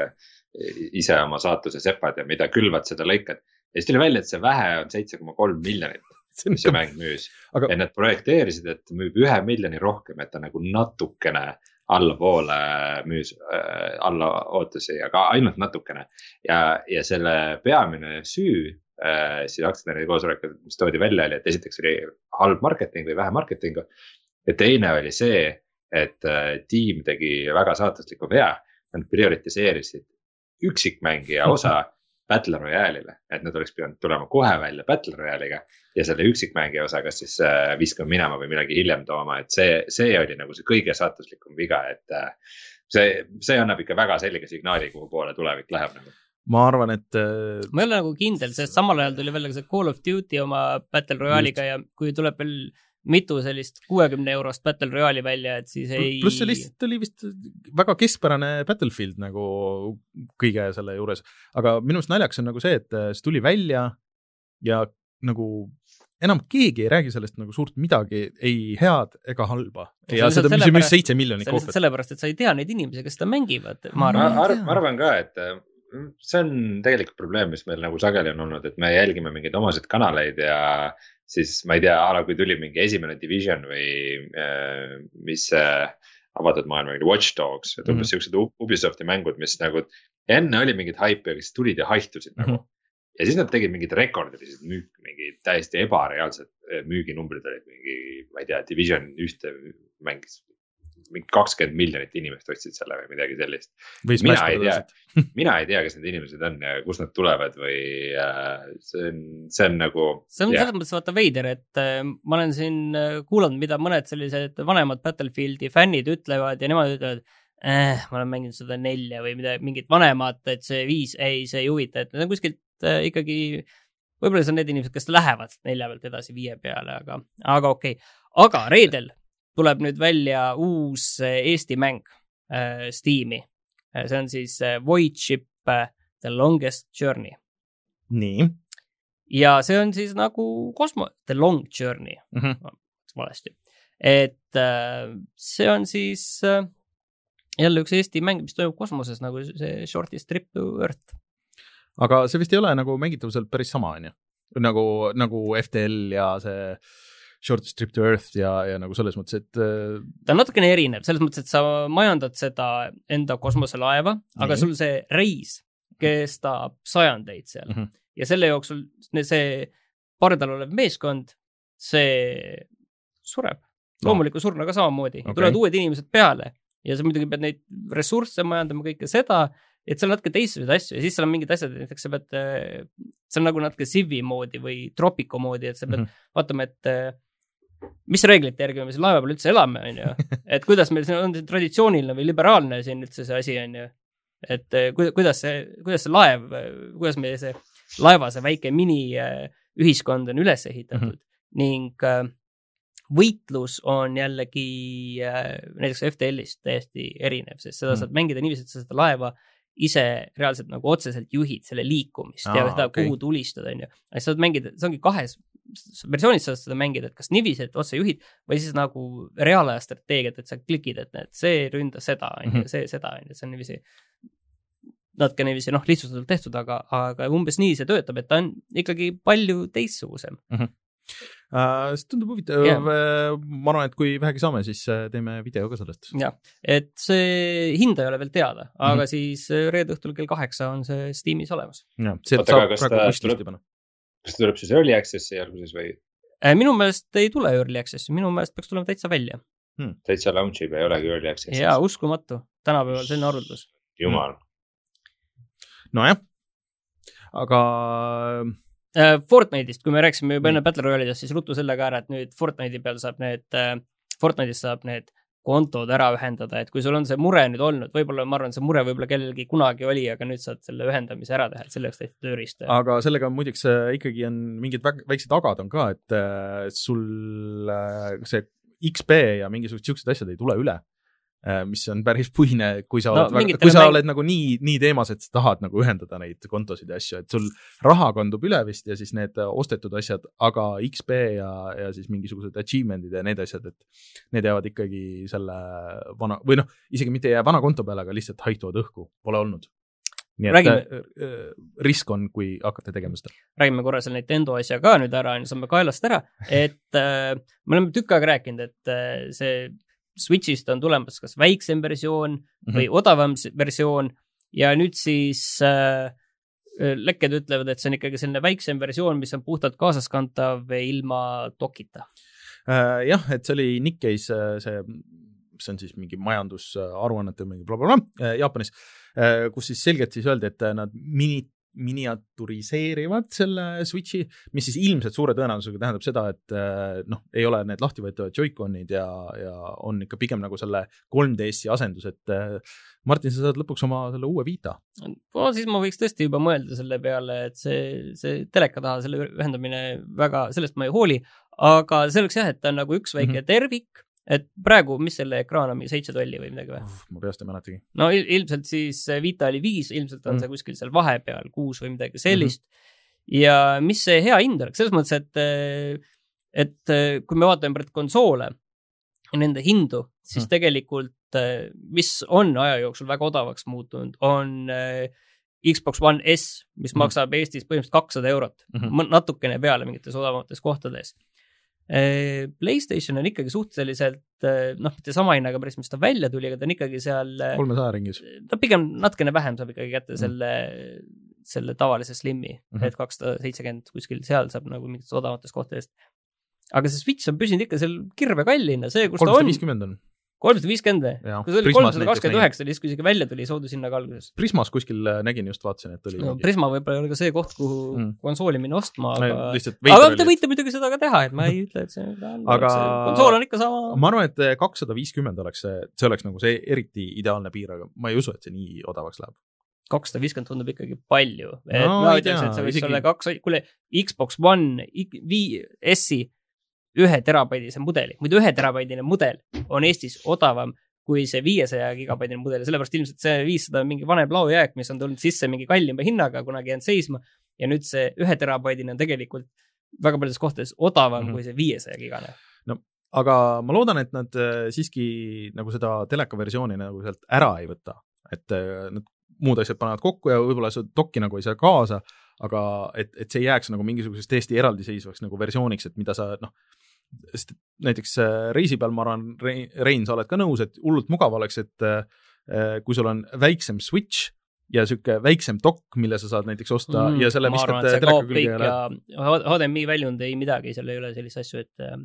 ise oma saatuse sepad ja mida külvad, seda lõikad. ja siis tuli välja, et see vähe on seitse koma kolm miljonit, mis see mäng müüs Aga... ja nad projekteerisid, et müüb ühe miljoni rohkem, et ta nagu natukene allapoole müüs äh, alla ootusi, aga ainult natukene. ja, ja selle peamine süü äh, siis aktsionäride koosolekul, mis toodi välja, oli, et esiteks oli halb marketing või vähe marketingu. ja teine oli see, et äh, tiim tegi väga saatusliku vea, nad prioritiseerisid üksikmängija osa Battle Royale'ile, et nad oleks pidanud tulema kohe välja Battle Royale'iga. ja selle üksikmängija osa, kas siis äh, viskama minema või midagi hiljem tooma, et see, see oli nagu see kõige saatuslikum viga, et äh,. see, see annab ikka väga selge signaali, kuhu poole tulevik läheb nagu ma arvan, et. Äh, ma ei ole nagu kindel, sest samal ajal tuli veel ka see Call of Duty oma Battle Royale'iga ja kui tuleb veel mitu sellist kuuekümne eurost Battle Royale'i välja, et siis ei. pluss see lihtsalt oli vist väga keskpärane Battlefield nagu kõige selle juures, aga minu arust naljakas on nagu see, et äh, see tuli välja ja nagu enam keegi ei räägi sellest nagu suurt midagi, ei head ega halba. ja seda, mis on just seitse miljonit koopiat. sellepärast, et sa ei tea neid inimesi, kes seda mängivad, ma arvan. ma, ma arvan ka, et see on tegelikult probleem, mis meil nagu sageli on olnud, et me jälgime mingeid omasid kanaleid ja siis ma ei tea, a la kui tuli mingi esimene division või äh, mis äh, avatud maailma, Watch Dogs, et umbes mm -hmm. siuksed Ubisofti mängud, mis nagu enne oli mingit haipi, aga siis tulid ja haihtusid mm -hmm. nagu. Mhm. ja siis nad tegid mingid rekordiliselt müük, mingi täiesti ebareaalsed äh, müüginumbrid olid mingi, ma ei tea, Division ühte mängis mingi kakskümmend miljonit inimest ostsid selle või midagi sellist. mina ei tea, mina ei tea, kes need inimesed on ja kust nad tulevad või äh, see on, see on nagu. see on selles mõttes vaata veider, et äh, ma olen siin äh, kuulanud, mida mõned sellised vanemad Battlefieldi fännid ütlevad ja nemad ütlevad eh,. ma olen mänginud seda nelja või midagi, mingit vanemat, et see viis, ei, see ei huvita, et need on kuskilt äh, ikkagi võib-olla see on need inimesed, kes lähevad nelja pealt edasi viie peale, aga, aga okei okay., aga reedel tuleb nüüd välja uus äh, Eesti mäng äh, Steam'i äh,. see on siis äh, Void Ship äh, The Longest Journey. nii. ja see on siis nagu kosmo-, The Long Journey mm, -hmm. valesti. et äh, see on siis äh, jälle üks Eesti mäng, mis toimub kosmoses nagu see Shortest Trip to Earth. aga see vist ei ole nagu mängitavuselt päris sama, on ju? nagu, nagu FTL ja see Shortest Trip to Earth ja, ja nagu selles mõttes, et. Äh, ta on natukene erinev, selles mõttes, et sa majandad seda enda kosmoselaeva, aga sul see reis kestab sajandeid seal mm -hmm. ja selle jooksul see pardal olev meeskond, see sureb no.. loomuliku surnuga samamoodi okay., tulevad uued inimesed peale ja sa muidugi pead neid ressursse majandama, kõike seda, et seal on natuke teistsuguseid asju ja siis seal on mingid asjad, näiteks sa pead, äh, see on nagu natuke Civi moodi või Tropico moodi, et sa pead mm -hmm. vaatama, et äh, mis reeglite järgi me siin laeva peal üldse elame, on ju. et kuidas meil siin on see traditsiooniline või liberaalne siin üldse see asi, on ju. et eh, kuidas see, kuidas see laev, kuidas meie see laeva, see väike miniühiskond on üles ehitatud mm -hmm. ning eh, võitlus on jällegi eh, näiteks FTL-ist täiesti erinev, sest seda mm -hmm. saad mängida niiviisi, et sa seda laeva ise reaalselt nagu otseselt juhid selle liikumist Aa, ja seda okay., kuhu tulistada, on ju. sa saad mängida, see ongi kahes versioonis saad seda mängida, et kas niiviisi, et otse juhid või siis nagu reaalaja strateegiat, et sa klikid, et näed, see ründas seda, on ju, mhm. see seda, on ju, see on niiviisi natuke niiviisi noh, lihtsustatult tehtud, aga, aga umbes nii see töötab, et ta on ikkagi palju teistsugusem mm. -hmm. Uh, see tundub huvitav yeah., ma arvan, et kui vähegi saame, siis äh, teeme video ka sellest. jah, et see hind ei ole veel teada, aga mm -hmm. siis äh, reede õhtul kell kaheksa on see Steamis olemas. jah, sealt saab praegu wishlist'i panna kas ta tuleb siis early access'i alguses või? Äh, minu meelest ei tule early access'i, minu meelest peaks tulema täitsa välja hmm.. täitsa launch ib ei olegi early access'is? jaa, uskumatu, tänapäeval selline arvutus. jumal hmm.. nojah, aga äh,. Fortnite'ist, kui me rääkisime juba enne Battle Royale'idest, siis ruttu selle ka ära, et nüüd Fortnite'i peal saab need äh,, Fortnite'is saab need kontod ära ühendada, et kui sul on see mure nüüd olnud, võib-olla ma arvan, see mure võib-olla kellelgi kunagi oli, aga nüüd saad selle ühendamise ära teha, et selle jaoks tehti tööriist. aga sellega muideks äh, ikkagi on mingid väiksed agad on ka, et äh, sul äh, see XP ja mingisugused siuksed asjad ei tule üle mis on päris puine, kui sa no, oled, kui sa mäng... oled nagu nii, nii teemas, et sa tahad nagu ühendada neid kontosid ja asju, et sul raha kandub üle vist ja siis need ostetud asjad, aga XP ja, ja siis mingisugused achievement'id ja need asjad, et need jäävad ikkagi selle vana või noh, isegi mitte ei jää vana konto peale, aga lihtsalt haihtuvad õhku, pole olnud. nii et Räägime. Äh, äh, risk on, kui hakkate tegema seda. räägime korra selle Nintendo asja ka nüüd ära, saame kaelast ära, et äh, me oleme tükk aega rääkinud, et äh, see Switch'ist on tulemas kas väiksem versioon mm -hmm. või odavam versioon ja nüüd siis äh, lekked ütlevad, et see on ikkagi selline väiksem versioon, mis on puhtalt kaasaskantav ilma dokita äh,. jah, et see oli Nikkei's äh, see, see on siis mingi majandusaruannete mingi blablabla äh, Jaapanis äh,, kus siis selgelt siis öeldi, et nad mini miniaturiseerivad selle Switchi, mis siis ilmselt suure tõenäosusega tähendab seda, et äh, noh, ei ole need lahtivõetavad Joy-Conid ja, ja on ikka pigem nagu selle 3DS-i asendus, et äh, Martin, sa saad lõpuks oma selle uue Vita. no siis ma võiks tõesti juba mõelda selle peale, et see, see teleka taha selle ühendamine väga, sellest ma ei hooli, aga see oleks jah, et ta on nagu üks väike mm -hmm. tervik et praegu, mis selle ekraan on, seitse tolli või midagi või? ma peast ei mäletagi. no il ilmselt siis Vita oli viis, ilmselt on mm. see kuskil seal vahepeal, kuus või midagi sellist mm. -hmm. ja mis see hea hind oleks, selles mõttes, et, et kui me vaatame praegu konsoole ja nende hindu, siis mm. tegelikult, mis on aja jooksul väga odavaks muutunud, on Xbox One S, mis mm. maksab Eestis põhimõtteliselt kakssada eurot mm, -hmm. natukene peale mingites odavamates kohtades Äh, PlayStation on ikkagi suhteliselt äh, noh, mitte sama hinnaga päris, mis ta välja tuli, aga ta on ikkagi seal. Äh, kolmesaja ringis. ta pigem natukene vähem saab ikkagi kätte mm. selle selle tavalise Slimi mm, -hmm. et kakssada seitsekümmend kuskil seal saab nagu mingitest odavamatest kohtadest. aga see Switch on püsinud ikka seal kirvekallina, see, kus ta on. kolmsada viiskümmend on kolmsada viiskümmend või? kui see oli kolmsada kakskümmend üheksa, siis kui isegi välja tuli, soodushinnaga alguses. Prismas kuskil äh, nägin just, vaatasin, et oli no,. Prisma võib-olla ei ole ka see koht, kuhu mm. konsooli minna ostma, aga, aga te võite muidugi seda ka teha, et ma ei ütle, et see on aga konsool on ikka sama. ma arvan, et äh, kakssada viiskümmend oleks see, see oleks nagu see eriti ideaalne piir, aga ma ei usu, et see nii odavaks läheb kakssada viiskümmend tundub ikkagi palju. ma ütleks, et see võiks isegi... olla kaks, kuule, Xbox One, S-i ühe terabaidise mudeli, muidu ühe terabaidine mudel on Eestis odavam kui see viiesaja gigabaitine mudel ja sellepärast ilmselt see viissada on mingi vanem laojääk, mis on tulnud sisse mingi kallima hinnaga, kunagi jäänud seisma. ja nüüd see ühe terabaidine on tegelikult väga paljudes kohtades odavam mm -hmm. kui see viiesaja gigane. no aga ma loodan, et nad äh, siiski nagu seda teleka versiooni nagu sealt ära ei võta, et äh, nad muud asjad panevad kokku ja võib-olla seda dokki nagu ei saa kaasa, aga et, et see ei jääks nagu mingisuguseks täiesti eraldiseisvaks nagu versiooniks, et mida sa noh, sest näiteks äh, reisi peal ma arvan, Rein, sa oled ka nõus, et hullult mugav oleks, et äh, kui sul on väiksem Switch ja sihuke väiksem dokk, mille sa saad näiteks osta mm, ja selle viskad teleka külge ja HDMI väljund ei midagi, seal ei ole selliseid asju, et äh,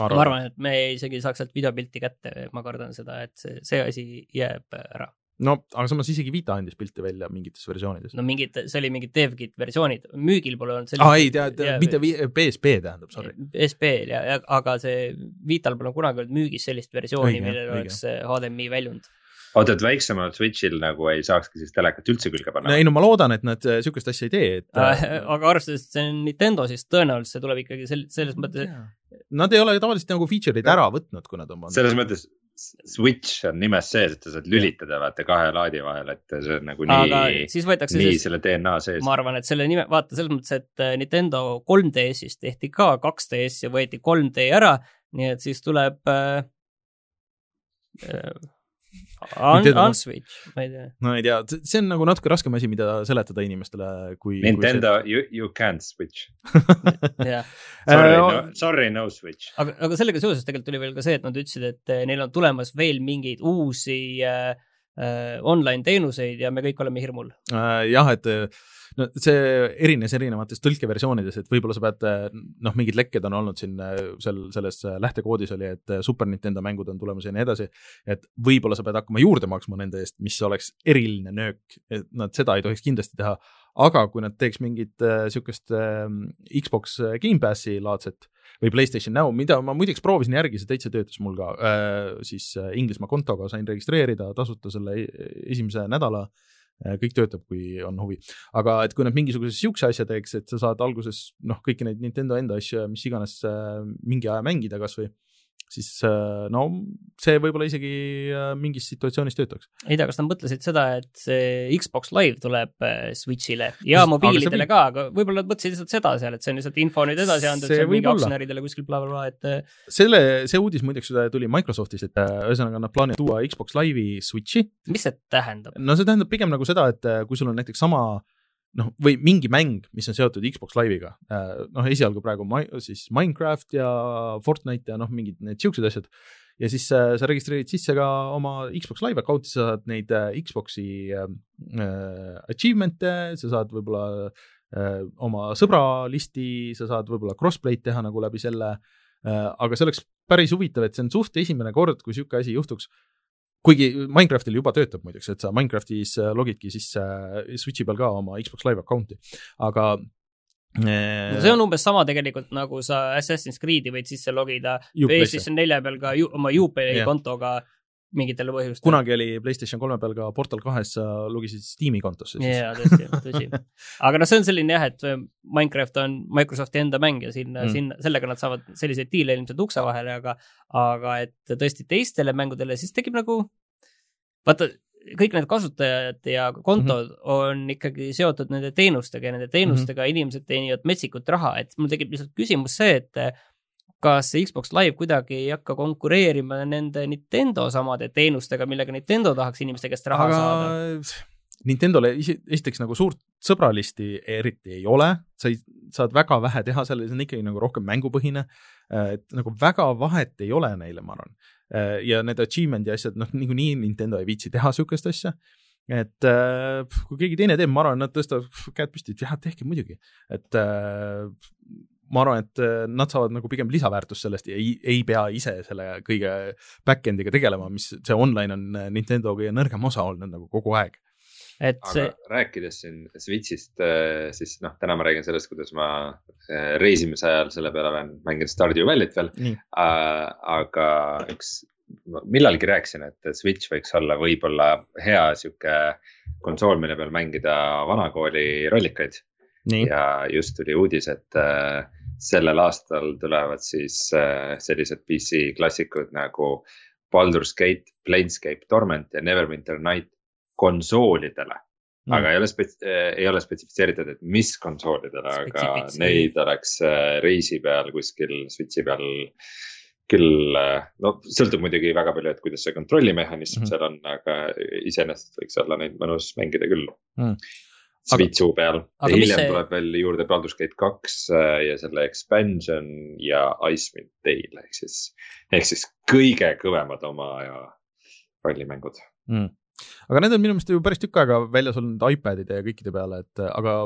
arvan. ma arvan, et me isegi saaks sealt videopilti kätte, ma kardan seda, et see, see asi jääb ära no aga samas isegi Vita andis pilte välja mingites versioonides. no mingid, see oli mingid DevKit versioonid, müügil pole olnud sellist. aa ei, tead, mitte PSP tähendab, sorry. PSP-l ja, ja, aga see Vital pole kunagi olnud müügis sellist versiooni, millel oleks HDMI väljund oota, et väiksemal Switch'il nagu ei saakski siis telekat üldse külge panna? ei no ma loodan, et nad äh, sihukest asja ei tee, et äh, aga arvestades, et see on Nintendo, siis tõenäoliselt see tuleb ikkagi sel-, selles mõttes. Nad ei ole tavaliselt nagu feature'id ära võtnud, kui nad on pannud. selles mõttes switch on nimes sees, et sa saad lülitada vaata kahe laadi vahel, et see on nagu Aga nii, nii siis, selle DNA sees. ma arvan, et selle nime, vaata selles mõttes, et äh, Nintendo 3DS-ist tehti ka 2DS ja võeti 3D ära, nii et siis tuleb äh, äh, Un Unswitch, ma ei tea. no ei tea, see on nagu natuke raskem asi, mida seletada inimestele, kui. Nintendo kui see... you, you can't switch yeah. Sorry, no, sorry, no switch. aga, aga sellega seoses tegelikult tuli veel ka see, et nad ütlesid, et eh, neil on tulemas veel mingeid uusi äh, online teenuseid ja me kõik oleme hirmul äh,. jah, et no see erines erinevates tõlkeversioonides, et võib-olla sa pead, noh, mingid lekked on olnud siin seal selles lähtekoodis oli, et Super Nintendo mängud on tulemas ja nii edasi. et võib-olla sa pead hakkama juurde maksma nende eest, mis oleks eriline nöök, et nad seda ei tohiks kindlasti teha. aga kui nad teeks mingit äh, äh, Xbox Gamepassi laadset või Playstation Now, mida ma muideks proovisin järgi, see täitsa töötas mul ka äh,, siis äh, Inglismaa kontoga sain registreerida tasuta selle e-, esimese nädala äh,. kõik töötab, kui on huvi, aga et kui nad mingisuguse siukse asja teeks, et sa saad alguses noh, kõiki neid Nintendo enda asju ja mis iganes äh, mingi aja mängida kasvõi siis äh, no see võib-olla isegi äh, mingis situatsioonis töötaks. ei tea, kas nad mõtlesid seda, et see Xbox Live tuleb äh, Switch'ile ja Just, mobiilidele aga ka, aga võib-olla nad mõtlesid lihtsalt seda seal, et see on lihtsalt info nüüd edasi et see on mingi aktsionäridele kuskil blablabla, et. selle, see uudis muideks tuli Microsoftist, et ühesõnaga nad plaanivad tuua Xbox Live'i Switch'i. mis see tähendab? no see tähendab pigem nagu seda, et kui sul on näiteks sama noh, või mingi mäng, mis on seotud Xbox Live'iga, äh, noh, esialgu praegu siis Minecraft ja Fortnite ja noh, mingid need siuksed asjad. ja siis äh, sa registreerid sisse ka oma Xbox Live account'i, sa saad neid äh, Xbox'i äh, achievement'e, sa saad võib-olla äh, oma sõbra listi, sa saad võib-olla crossplay'd teha nagu läbi selle äh,. aga see oleks päris huvitav, et see on suht esimene kord, kui sihuke asi juhtuks kuigi Minecraftil juba töötab muideks, et sa Minecraftis äh, logidki sisse äh, Switch'i peal ka oma Xbox Live account'i, aga äh, no see on umbes sama tegelikult nagu sa Assassin's Creed'i võid sisse logida PlayStation nelja peal ka ju, oma Upay yeah. kontoga mingitele põhjustel. kunagi oli PlayStation kolme peal ka Portal kahes, sa logisid Steam'i kontosse siis. jaa, tõsi, tõsi. aga noh, see on selline jah, et Minecraft on Microsofti enda mäng ja sinna mm., sinna, sellega nad saavad selliseid diile ilmselt ukse vahele, aga, aga et tõesti teistele mängudele, siis tekib nagu, vaata, kõik need kasutajad ja kontod mm -hmm. on ikkagi seotud nende teenustega ja nende teenustega mm -hmm. inimesed teenivad metsikut raha, et mul tekib lihtsalt küsimus see, et kas Xbox Live kuidagi ei hakka konkureerima nende Nintendo samade teenustega, millega Nintendo tahaks inimeste käest raha Aga... saada? Nintendole esiteks nagu suurt sõbralisti eriti ei ole, sa ei, saad väga vähe teha seal, see on ikkagi nagu rohkem mängupõhine. et nagu väga vahet ei ole neile, ma arvan. ja need achievement'i asjad, noh, niikuinii Nintendo ei viitsi teha sihukest asja et äh, kui keegi teine teeb, ma arvan, nad tõstavad käed püsti, et jah, tehke muidugi, et äh, ma arvan, et äh, nad saavad nagu pigem lisaväärtust sellest ja ei, ei pea ise selle kõige back-end'iga tegelema, mis see online on äh, Nintendo kõige nõrgem osa olnud nagu kogu aeg. et see. rääkides siin Switch'ist, äh, siis noh, täna ma räägin sellest, kuidas ma reisimise ajal selle peale olen mänginud Stardew Valley't veel. aga üks, millalgi rääkisin, et Switch võiks olla võib-olla hea sihuke konsool, mille peal mängida vanakooli rollikaid. ja just tuli uudis, et äh, sellel aastal tulevad siis äh, sellised PC klassikud nagu Baldur's Gate, Planescape Torment ja Neverwinter Night konsoolidele. Mm.. aga ei ole spets-, äh, ei ole spetsifitseeritud, et mis konsoolidele, aga neid oleks äh, reisi peal kuskil Switch'i peal küll, no sõltub muidugi väga palju, et kuidas see kontrollimehhanism mm -hmm. seal on, aga iseenesest võiks olla neid mõnus mängida küll. Mm Switchu peal. ja hiljem see... tuleb veel juurde Baldur's Gate kaks äh, ja selle expansion ja Icewind Dale ehk siis, ehk siis kõige kõvemad oma aja rollimängud mm. aga need on minu meelest ju päris tükk aega väljas olnud iPadide ja kõikide peale, et aga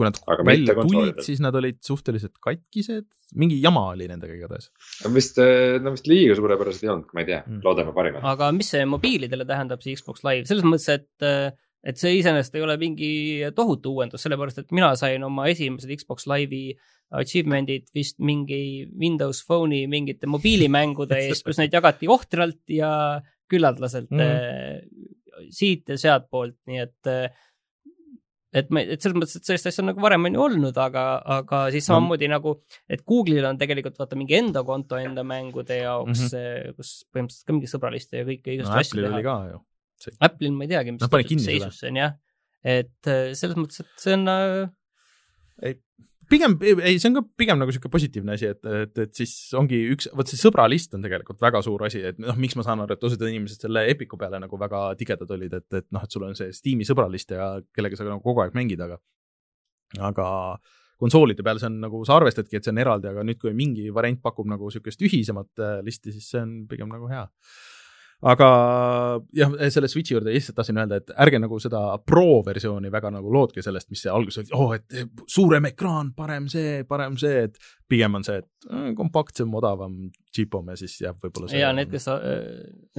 kui nad aga välja tulid, siis nad olid suhteliselt katkised, mingi jama oli nendega igatahes. vist, äh, no vist liiga suurepärased ei olnud, ma ei tea mm., loodame parimat. aga mis see mobiilidele tähendab, see Xbox Live, selles mõttes, et äh, et see iseenesest ei ole mingi tohutu uuendus, sellepärast et mina sain oma esimesed Xbox Live'i achievement'id vist mingi Windows Phone'i mingite mobiilimängude eest, kus neid jagati ohtralt ja küllaldaselt mm. siit ja sealtpoolt, nii et et me, et selles mõttes, et sellist asja on nagu varem on ju olnud, aga, aga siis samamoodi mm. nagu, et Google'il on tegelikult vaata mingi enda konto enda mängude jaoks mm, -hmm. kus põhimõtteliselt ka mingi sõbralisti ja kõike no, asju teha. oli ka ju see... Apple'il ma ei teagi, mis no, seisus see on jah, et äh, selles mõttes, et see on äh... ei, pigem, ei, see on ka pigem nagu sihuke positiivne asi, et, et, et siis ongi üks, vot see sõbralist on tegelikult väga suur asi, et noh, miks ma saan aru, et osad inimesed selle Epiku peale nagu väga tigedad olid, et, et noh, et sul on see Steam'i sõbralist ja kellega sa nagu kogu aeg mängid, aga, aga konsoolide peal see on nagu, sa arvestadki, et see on eraldi, aga nüüd, kui mingi variant pakub nagu sihukest ühisemat äh, listi, siis see on pigem nagu hea aga jah, selle Switchi juurde lihtsalt tahtsin öelda, et ärge nagu seda pro versiooni väga nagu lootke sellest, mis see alguses oli, oh, et suurem ekraan, parem see, parem see, et pigem on see, et äh, kompaktsem, odavam, cheapom ja siis jah, võib-olla see. ja need, kes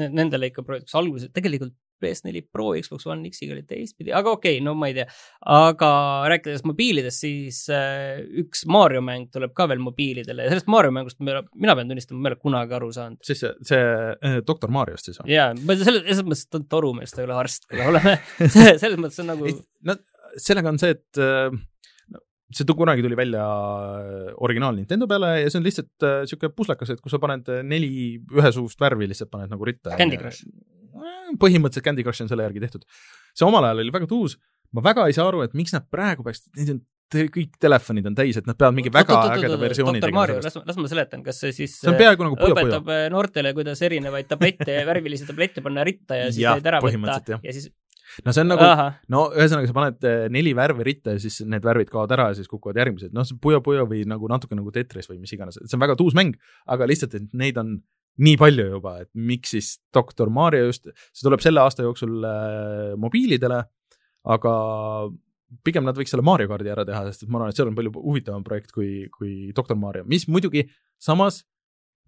nendele ikka projektiks alguses, tegelikult PS4 Pro, Xbox One X-iga oli teistpidi, aga okei okay,, no ma ei tea. aga rääkides mobiilidest, siis äh, üks Mario mäng tuleb ka veel mobiilidele ja sellest Mario mängust mina, mina pean tunnistama, ma ei ole kunagi aru saanud. siis see, see äh, doktor Mariost siis või? jaa, ma selles, selles mõttes, et ta on torumees, ta ei ole arst, kui me oleme selles mõttes on nagu. no sellega on see, et äh, see kunagi tuli välja äh, originaal Nintendo peale ja see on lihtsalt äh, sihuke puslekas, et kui sa paned äh, neli ühesugust värvi, lihtsalt paned nagu ritta. Candy Crush. Põhimõtteliselt Candy Crush on selle järgi tehtud. see omal ajal oli väga tuus, ma väga ei saa aru, et miks nad praegu peaks, neid on kõik telefonid on täis, et nad peavad mingi väga ägeda versiooni tegema. las, las ma seletan, kas see siis see peaaegu nagu puja, õpetab puja. noortele, kuidas erinevaid tablette, värvilisi tablette panna ritta ja siis neid ära võtta ja siis no see on nagu, no ühesõnaga, sa paned eh, neli värvi ritta ja siis need värvid kaovad ära ja siis kukuvad järgmised, noh, see Puyo Puyo või nagu natuke nagu Tetris või mis iganes, see on väga tuus mäng, aga lihtsalt, et neid on nii palju juba, et miks siis doktor Mario just, see tuleb selle aasta jooksul äh, mobiilidele, aga pigem nad võiks selle Mario kaardi ära teha, sest et ma arvan, et see on palju huvitavam projekt kui, kui doktor Mario, mis muidugi samas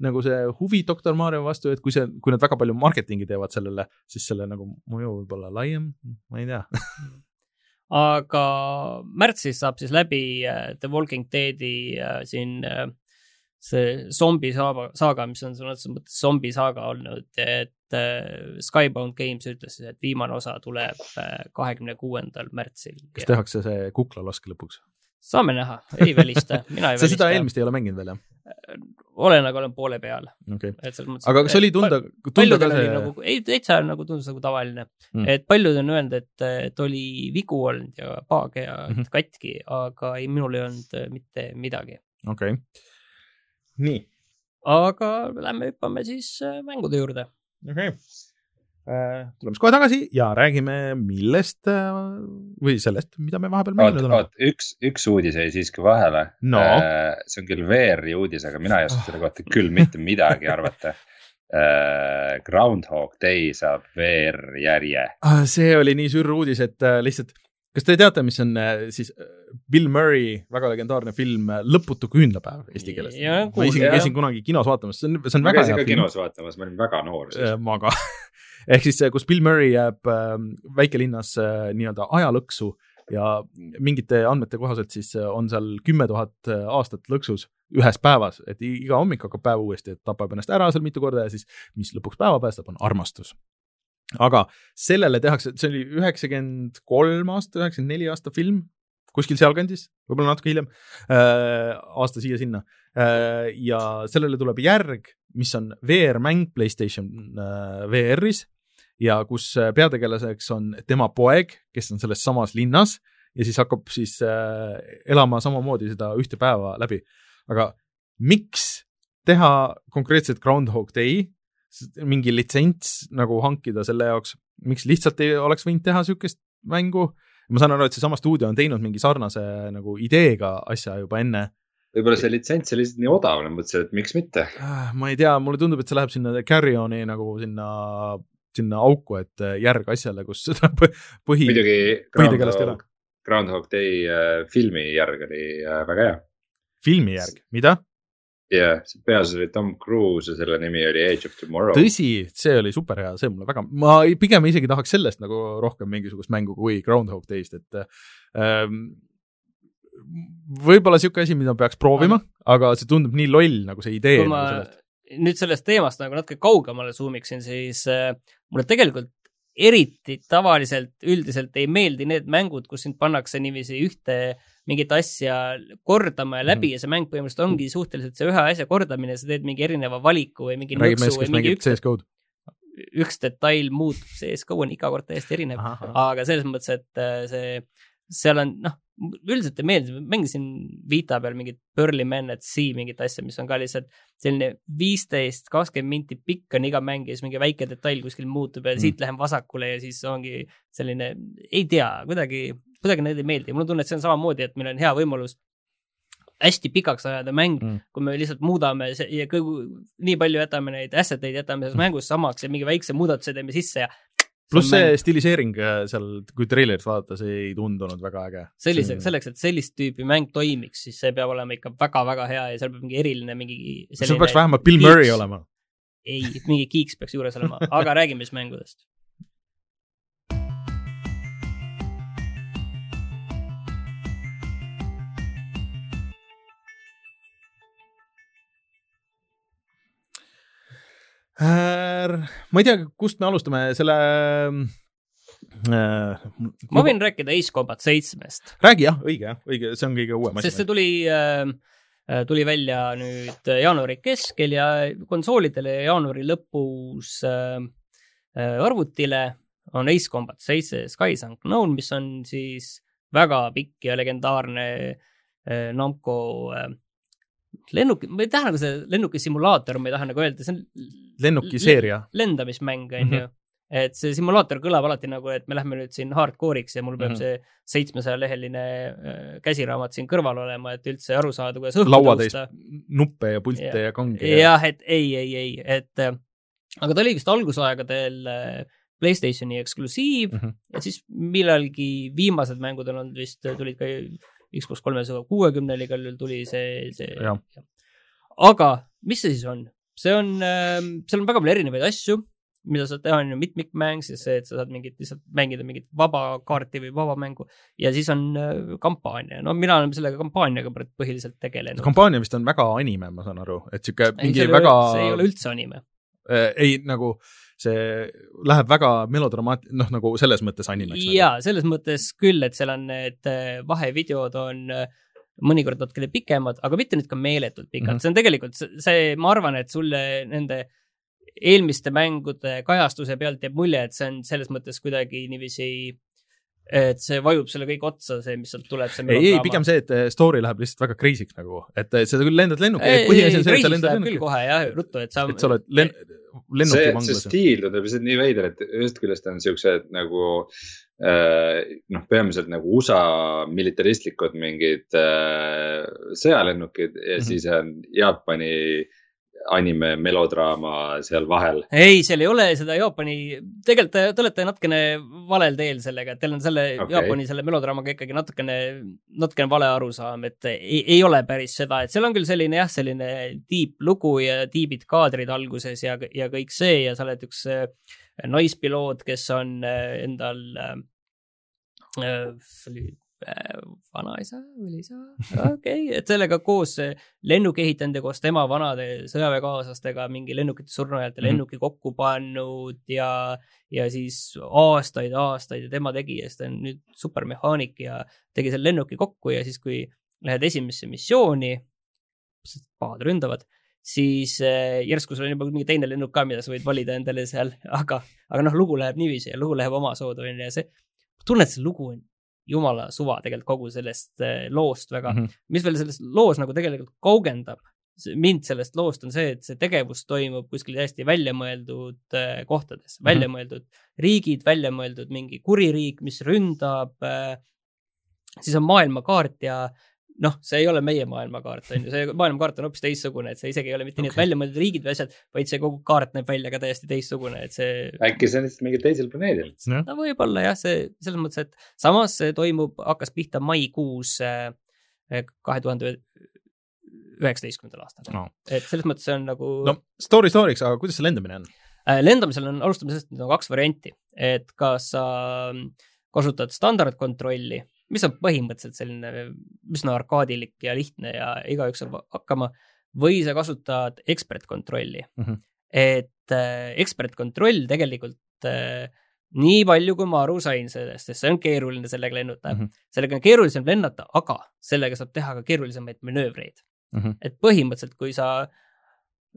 nagu see huvi doktor Mario vastu, et kui see, kui nad väga palju marketingi teevad sellele, siis selle nagu mõju võib olla laiem, ma ei tea aga märtsis saab siis läbi äh, The Walking Deadi äh, siin äh, see zombi saaga, saaga, mis on sõna otseses mõttes zombi saaga olnud, et Skybound Games ütles, et viimane osa tuleb kahekümne kuuendal märtsil. kas tehakse see kuklalask lõpuks? Saame näha, ei välista, mina ei välista. sa seda eelmist ei ole mänginud veel, jah? olen, aga olen poole peal okay.. et selles mõttes. aga kas oli tunda, tunda ka see? Nagu, ei, täitsa nagu tundus nagu tavaline mm., et paljud on öelnud, et, et oli vigu olnud ja paage ja mm -hmm. katki, aga ei, minul ei olnud äh, mitte midagi. okei okay., nii. aga lähme hüppame siis äh, mängude juurde. okei okay tuleme siis kohe tagasi ja räägime millest äh, või sellest, mida me vahepeal mänginud oleme. üks, üks uudis jäi siiski vahele no.. Äh, see on küll VR-i uudis, aga mina ei oska selle kohta küll mitte midagi arvata. Groundhog Day saab VR-järje. Ah, see oli nii sürr uudis, et lihtsalt, kas te teate, mis on siis Bill Murray väga legendaarne film Lõputu küünlapäev eesti keeles? ma isegi käisin kunagi kinos vaatamas, see on, see on ma väga hea film. ma käisin ka kinos vaatamas, ma olin väga noor siis. ma ka ehk siis, kus Bill Murray jääb äh, väikelinnas äh, nii-öelda ajalõksu ja mingite andmete kohaselt siis äh, on seal kümme tuhat aastat lõksus ühes päevas, et iga hommik hakkab päev uuesti, et tapab ennast ära seal mitu korda ja siis, mis lõpuks päeva päästab, on armastus. aga sellele tehakse, see oli üheksakümmend kolm aasta, üheksakümmend neli aasta film, kuskil sealkandis, võib-olla natuke hiljem äh,, aasta siia-sinna äh,. ja sellele tuleb järg, mis on VR-mäng Playstation äh, VR-is ja kus äh, peategelaseks on tema poeg, kes on selles samas linnas ja siis hakkab siis äh, elama samamoodi seda ühte päeva läbi. aga miks teha konkreetselt Groundhog Day, mingi litsents nagu hankida selle jaoks, miks lihtsalt ei oleks võinud teha niisugust mängu? ma saan aru, et seesama stuudio on teinud mingi sarnase nagu ideega asja juba enne võib-olla see litsents oli lihtsalt nii odav, nad mõtlesid, et miks mitte. Ah, ma ei tea, mulle tundub, et see läheb sinna carry-on'i nagu sinna sinna auku, et äh, järg asjale, kus seda põhi. muidugi Groundhog, Groundhog Day äh, filmi järg oli äh, väga hea. filmi järg, mida? jah yeah,, peaosas oli Tom Cruise ja selle nimi oli Age of Tomorrow. tõsi, see oli super hea, see mulle väga, ma pigem isegi tahaks sellest nagu rohkem mingisugust mängu kui Groundhog Day'st, et ähm, võib-olla sihuke asi, mida peaks proovima, aga see tundub nii loll nagu see idee. kui ma nagu nüüd sellest teemast nagu natuke kaugemale zoom iksin, siis äh, mulle tegelikult eriti tavaliselt üldiselt ei meeldi need mängud, kus sind pannakse niiviisi ühte mingit asja kordama ja läbi mm. ja see mäng põhimõtteliselt ongi suhteliselt see ühe asja kordamine, sa teed mingi erineva valiku või mingi nõksu või mingi üks, üks detail muutub, CSGO on iga kord täiesti erinev, aga selles mõttes, et äh, see, seal on noh, üldiselt ei meeldi, mängisin Vita peal mingit Burly Man at Sea mingit asja, mis on ka lihtsalt selline viisteist, kakskümmend minti pikk on iga mäng ja siis mingi väike detail kuskil muutub ja mm. siit lähen vasakule ja siis ongi selline, ei tea, kuidagi, kuidagi need ei meeldi. mul on tunne, et see on samamoodi, et meil on hea võimalus hästi pikaks ajada mäng mm., kui me lihtsalt muudame ja kõigu, nii palju jätame neid asset eid jätame selles mängus samaks ja mingi väikse muudatuse teeme sisse ja pluss see mäng... stilisering äh, seal, kui treilerit vaadata, see ei tundunud väga äge. sellise, selleks, et sellist tüüpi mäng toimiks, siis see peab olema ikka väga-väga hea ja seal peab mingi eriline mingi seal peaks vähemalt Bill Murray olema. ei, mingi kiiks peaks juures olema, aga räägime siis mängudest. Ma ei tea, kust me alustame, selle äh,. ma võin rääkida Ace Combat seitsmest. räägi jah, õige jah, õige, see on kõige uuem asi. sest see tuli äh, äh, tuli välja nüüd jaanuari keskel ja konsoolidele jaanuari lõpus äh, äh, arvutile on Ace Combat seitse Skies Unknown, mis on siis väga pikk ja legendaarne äh, Namco äh, lennuk, ma ei taha nagu see lennukisimulaator, ma ei taha nagu öelda, see on lennukiseeria. lendamismäng, on ju. Mhm. et see simulaator kõlab alati nagu, et me lähme nüüd siin hardcore'iks ja mul peab mm -hmm. see seitsmesaja leheline äh, käsiraamat siin kõrval olema, et üldse aru saada, kuidas õhku lauatäis nuppe ja pilte ja, ja kange. jah, et ei, ei, ei, et äh, aga ta oli vist algusaegadel äh, Playstationi eksklusiiv mm -hmm. ja siis millalgi viimased mängud on olnud vist, tulid ka Xbox kolmesaja kuuekümnel igal juhul tuli see, see. aga mis see siis on? see on äh,, seal on väga palju erinevaid asju, mida saad teha, on ju mitmikmäng, siis see, et sa saad mingit, lihtsalt mängida mingit vaba kaarti või vaba mängu ja siis on äh, kampaania, no mina olen sellega kampaaniaga põhiliselt tegelenud. kampaania vist on väga anime, ma saan aru, et sihuke mingi ei, väga. see ei ole üldse anime äh,. ei, nagu see läheb väga melodramaat-, noh, nagu selles mõttes animeks. Jaa, selles mõttes küll, et seal on need äh, vahevideod on äh, mõnikord natukene pikemad, aga mitte nüüd ka meeletult pikad mm, -hmm. see on tegelikult see, ma arvan, et sulle nende eelmiste mängude kajastuse pealt jääb mulje, et see on selles mõttes kuidagi niiviisi et see vajub sulle kõik otsa, see, mis sealt tuleb. ei, ei, pigem see, et eh, story läheb lihtsalt väga crazy'ks nagu, et eh, sa küll lendad lennuki, põhiasi on see, et sa lendad lennuki. küll kohe jah, ruttu, et sa. et sa oled len-, lennuki vanglas. see stiil tundub lihtsalt nii veider, et ühest küljest on siuksed nagu äh, noh, peamiselt nagu USA militaristlikud mingid äh, sõjalennukid ja mm -hmm. siis on Jaapani äh, anime melodraama seal vahel. ei, seal ei ole seda Jaapani, tegelikult te, te olete natukene valel teel sellega, et teil on selle okay. Jaapani selle melodraamaga ikkagi natukene, natukene vale arusaam, et ei, ei ole päris seda, et seal on küll selline jah, selline tiiblugu ja tiibid kaadrid alguses ja, ja kõik see ja sa oled üks äh, naispiloot, kes on äh, endal äh Äh, vanaisa või isa, okei okay., et sellega koos lennuki ehitanud ja koos tema vanade sõjaväekaaslastega mingi lennukite surnuajalt mm -hmm. lennuki kokku pannud ja, ja siis aastaid, aastaid ja tema tegi ja siis ta on nüüd supermehaanik ja tegi selle lennuki kokku ja siis, kui lähed esimesse missiooni, pahad ründavad, siis äh, järsku sul on juba mingi teine lennuk ka, mida sa võid valida endale seal, aga, aga noh, lugu läheb niiviisi ja lugu läheb omasoodu onju ja see, tunned, see lugu on jumala suva tegelikult kogu sellest äh, loost väga mm. -hmm. mis veel selles loos nagu tegelikult kaugendab mind sellest loost on see, et see tegevus toimub kuskil täiesti väljamõeldud äh, kohtades mm, -hmm. väljamõeldud riigid, väljamõeldud mingi kuri riik, mis ründab. Äh, siis on maailmakaart ja noh, see ei ole meie maailmakaart, on ju, see maailmakaart on hoopis teistsugune, et see isegi ei ole mitte okay. nii, et välja mõeldud riigid või asjad, vaid see kogu kaart näeb välja ka täiesti teistsugune, et see. äkki see on lihtsalt mingil teisel planeedil? no võib-olla jah, see selles mõttes, et samas see toimub, hakkas pihta maikuus äh, kahe tuhande üheksateistkümnendal aastal no.. et selles mõttes see on nagu. no story story'ks, aga kuidas see lendamine on? Äh, lendamisel on, alustame sellest, et on kaks varianti, et kas sa kasutad standardkontrolli mis on põhimõtteliselt selline üsna arkaadilik ja lihtne ja igaüks saab hakkama, või sa kasutad ekspertkontrolli mm. -hmm. et äh, ekspertkontroll tegelikult äh, nii palju, kui ma aru sain sellest, sest see on keeruline sellega lennata mm, -hmm. sellega on keerulisem lennata, aga sellega saab teha ka keerulisemaid manöövreid mm. -hmm. et põhimõtteliselt, kui sa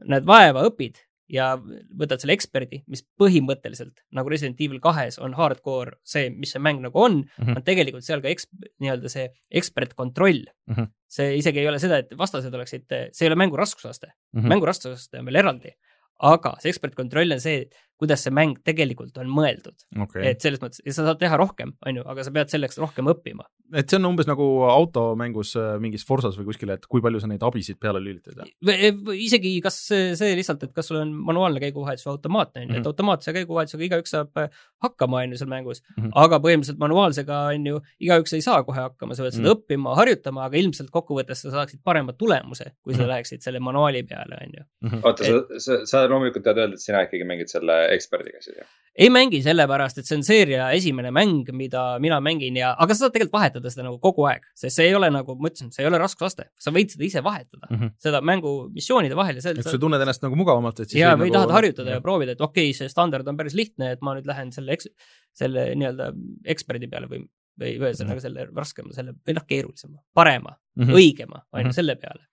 näed vaeva, õpid, ja võtad selle eksperdi, mis põhimõtteliselt nagu Resident Evil kahes on hardcore see, mis see mäng nagu on mm, -hmm. on tegelikult seal ka eks-, nii-öelda see ekspertkontroll mm. -hmm. see isegi ei ole seda, et vastased oleksid, see ei ole mängu raskusaste mm, -hmm. mängu raskusaste on veel eraldi. aga see ekspertkontroll on see, kuidas see mäng tegelikult on mõeldud okay.. et selles mõttes, sa saad teha rohkem, on ju, aga sa pead selleks rohkem õppima et see on umbes nagu automängus äh, mingis Forsas või kuskil, et kui palju sa neid abisid peale lülitad? E, isegi kas see, lihtsalt, et kas sul on manuaalne käiguvahetus või automaatne, on ju, et mhm. automaatse käiguvahetusega igaüks saab äh, hakkama, on ju, seal mängus mm. -hmm. aga põhimõtteliselt manuaalsega, on ju, igaüks ei saa kohe hakkama, sa pead seda mm -hmm. õppima, harjutama, aga ilmselt kokkuvõttes sa saaksid parema tulemuse, kui sa mm -hmm. läheksid selle manuaali peale, on ju. Mhm. oota, sa, sa, sa loomulikult tead öelda, et sina ikkagi mängid selle eksperdiga siis jah? ei mängi sellepärast, et see on seeria esimene mäng, mida mina mängin ja, aga sa saad tegelikult vahetada seda nagu kogu aeg, sest see ei ole nagu, ma ütlesin, see ei ole raskusaste, sa võid seda ise vahetada mm, -hmm. seda mängu missioonide vahel ja see. et sa tunned ennast nagu mugavamalt, et siis. ja, või nagu... tahad harjutada ja. ja proovida, et okei okay,, see standard on päris lihtne, et ma nüüd lähen selle eks-, selle nii-öelda eksperdi peale või, või ühesõnaga mm -hmm. selle raskema, selle, või noh, keerulisema, parema mm, -hmm. õigema, on ju, mhm. selle peale.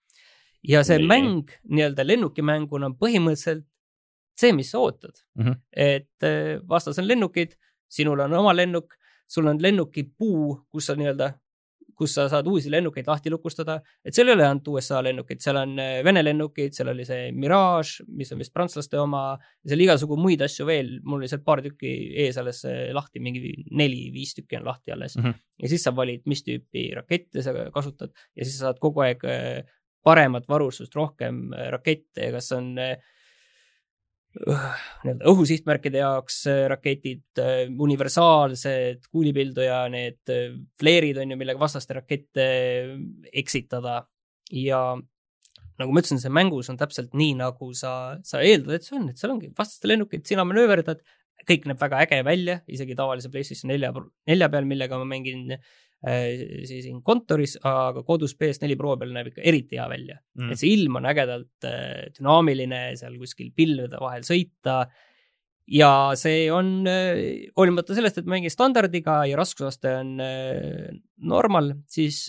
ja see Nii. mäng nii-öelda lennukimänguna on põhimõtteliselt see, mis sa ootad mm. -hmm. et äh, vastas on lennukid, sinul on oma lennuk, sul on lennukipuu, kus sa nii-öelda, kus sa saad uusi lennukeid lahti lukustada, et seal ei ole ainult USA lennukid, seal on äh, Vene lennukid, seal oli see Mirage, mis on vist prantslaste oma, seal igasugu muid asju veel, mul oli seal paar tükki ees alles äh, lahti, mingi neli-viis tükki on lahti alles mm. -hmm. ja siis sa valid, mis tüüpi rakette sa kasutad ja siis sa saad kogu aeg paremat varustust, rohkem rakette, kas on äh, nii-öelda õhusihtmärkide jaoks äh, raketid, äh, universaalsed kuulipilduja, need äh, fleerid on ju, millega vastaste rakette eksitada. Ja nagu ma ütlesin, see mängus on täpselt nii, nagu sa, sa eeldad, et see on, et seal ongi vastaste lennukid, sina manööverdad, kõik näeb väga äge välja, isegi tavalise PlayStation nelja, nelja peal, millega ma mängin Äh, siin kontoris, aga kodus PS4 Pro peal näeb ikka eriti hea välja mm.. et see ilm on ägedalt äh, dünaamiline, seal kuskil pilvede vahel sõita. ja see on, äh, hoolimata sellest, et mängin standardiga ja raskusaste on normal, siis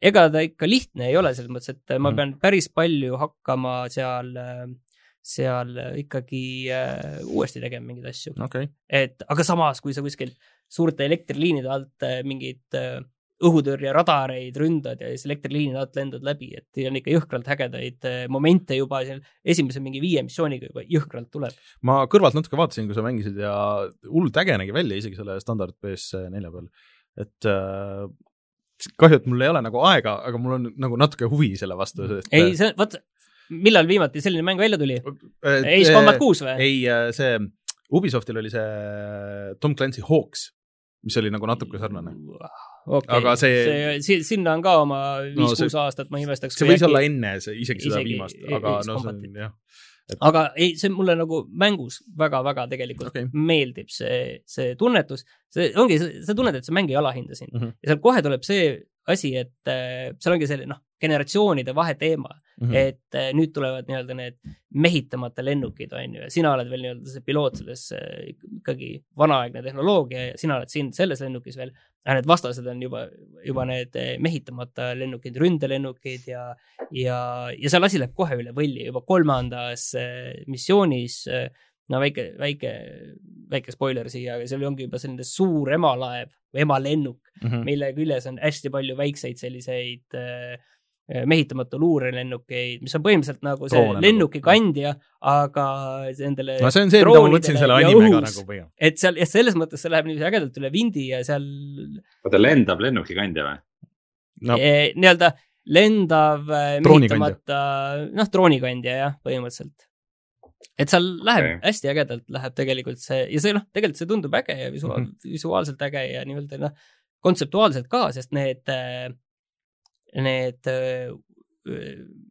ega ta ikka lihtne ei ole selles mõttes, et ma mm. pean päris palju hakkama seal seal ikkagi äh, uuesti tegema mingeid asju okay.. et aga samas, kui sa kuskil suurte elektriliinide alt äh, mingeid äh, õhutõrjeradareid ründad ja siis elektriliinide alt lendad läbi, et on ikka jõhkralt ägedaid äh, momente juba seal esimese mingi viie missiooniga juba jõhkralt tuleb. ma kõrvalt natuke vaatasin, kui sa mängisid ja hullult äge nägi välja isegi selle standard PS4 peal, et äh, kahju, et mul ei ole nagu aega, aga mul on nagu natuke huvi selle vastu. ei, see, vot millal viimati selline mäng välja tuli? Ace Combat kuus või? ei, see Ubisoftil oli see Tom Clancy Hawks mis oli nagu natuke sarnane okay.. aga see, see, sinna on ka oma viis-kuus no, aastat, ma imestaks. see võis äkki... olla enne see, isegi seda isegi, viimast, aga no see on jah et.... aga ei, see mulle nagu mängus väga-väga tegelikult okay. meeldib see, see tunnetus, see ongi, sa tunned, et see mäng ei alahinda sind mm -hmm. ja seal kohe tuleb see asi, et äh, seal ongi selline noh, generatsioonide vaheteema. Mm, -hmm. et äh, nüüd tulevad nii-öelda need mehitamata lennukid, on ju, ja sina oled veel nii-öelda see piloot selles äh, ikkagi vanaaegne tehnoloogia ja sina oled siin selles lennukis veel, aga need vastased on juba, juba need mehitamata lennukid, ründelennukid ja, ja, ja seal asi läheb kohe üle võlli. Juba kolmandas missioonis no väike, väike, väike spoiler siia, aga seal ongi juba selline suur emalaev või emalennuk mm, -hmm. mille küljes on hästi palju väikseid selliseid äh, mehitamata luurelennukeid, mis on põhimõtteliselt nagu see Droone nagu. lennukikandja, aga nendele no see on see, mida ma mõtlesin selle animega nagu põhja. et seal, ja selles mõttes see läheb niiviisi ägedalt üle vindi ja seal oota, lendab lennukikandja või no.? E, nii-öelda lendav mehitamata, noh, droonikandja jah, põhimõtteliselt et seal läheb okay. hästi ägedalt, läheb tegelikult see ja see noh, tegelikult see tundub äge ja visuaal mm, -hmm. visuaalselt äge ja nii-öelda noh, kontseptuaalselt ka, sest need, äh, need, äh,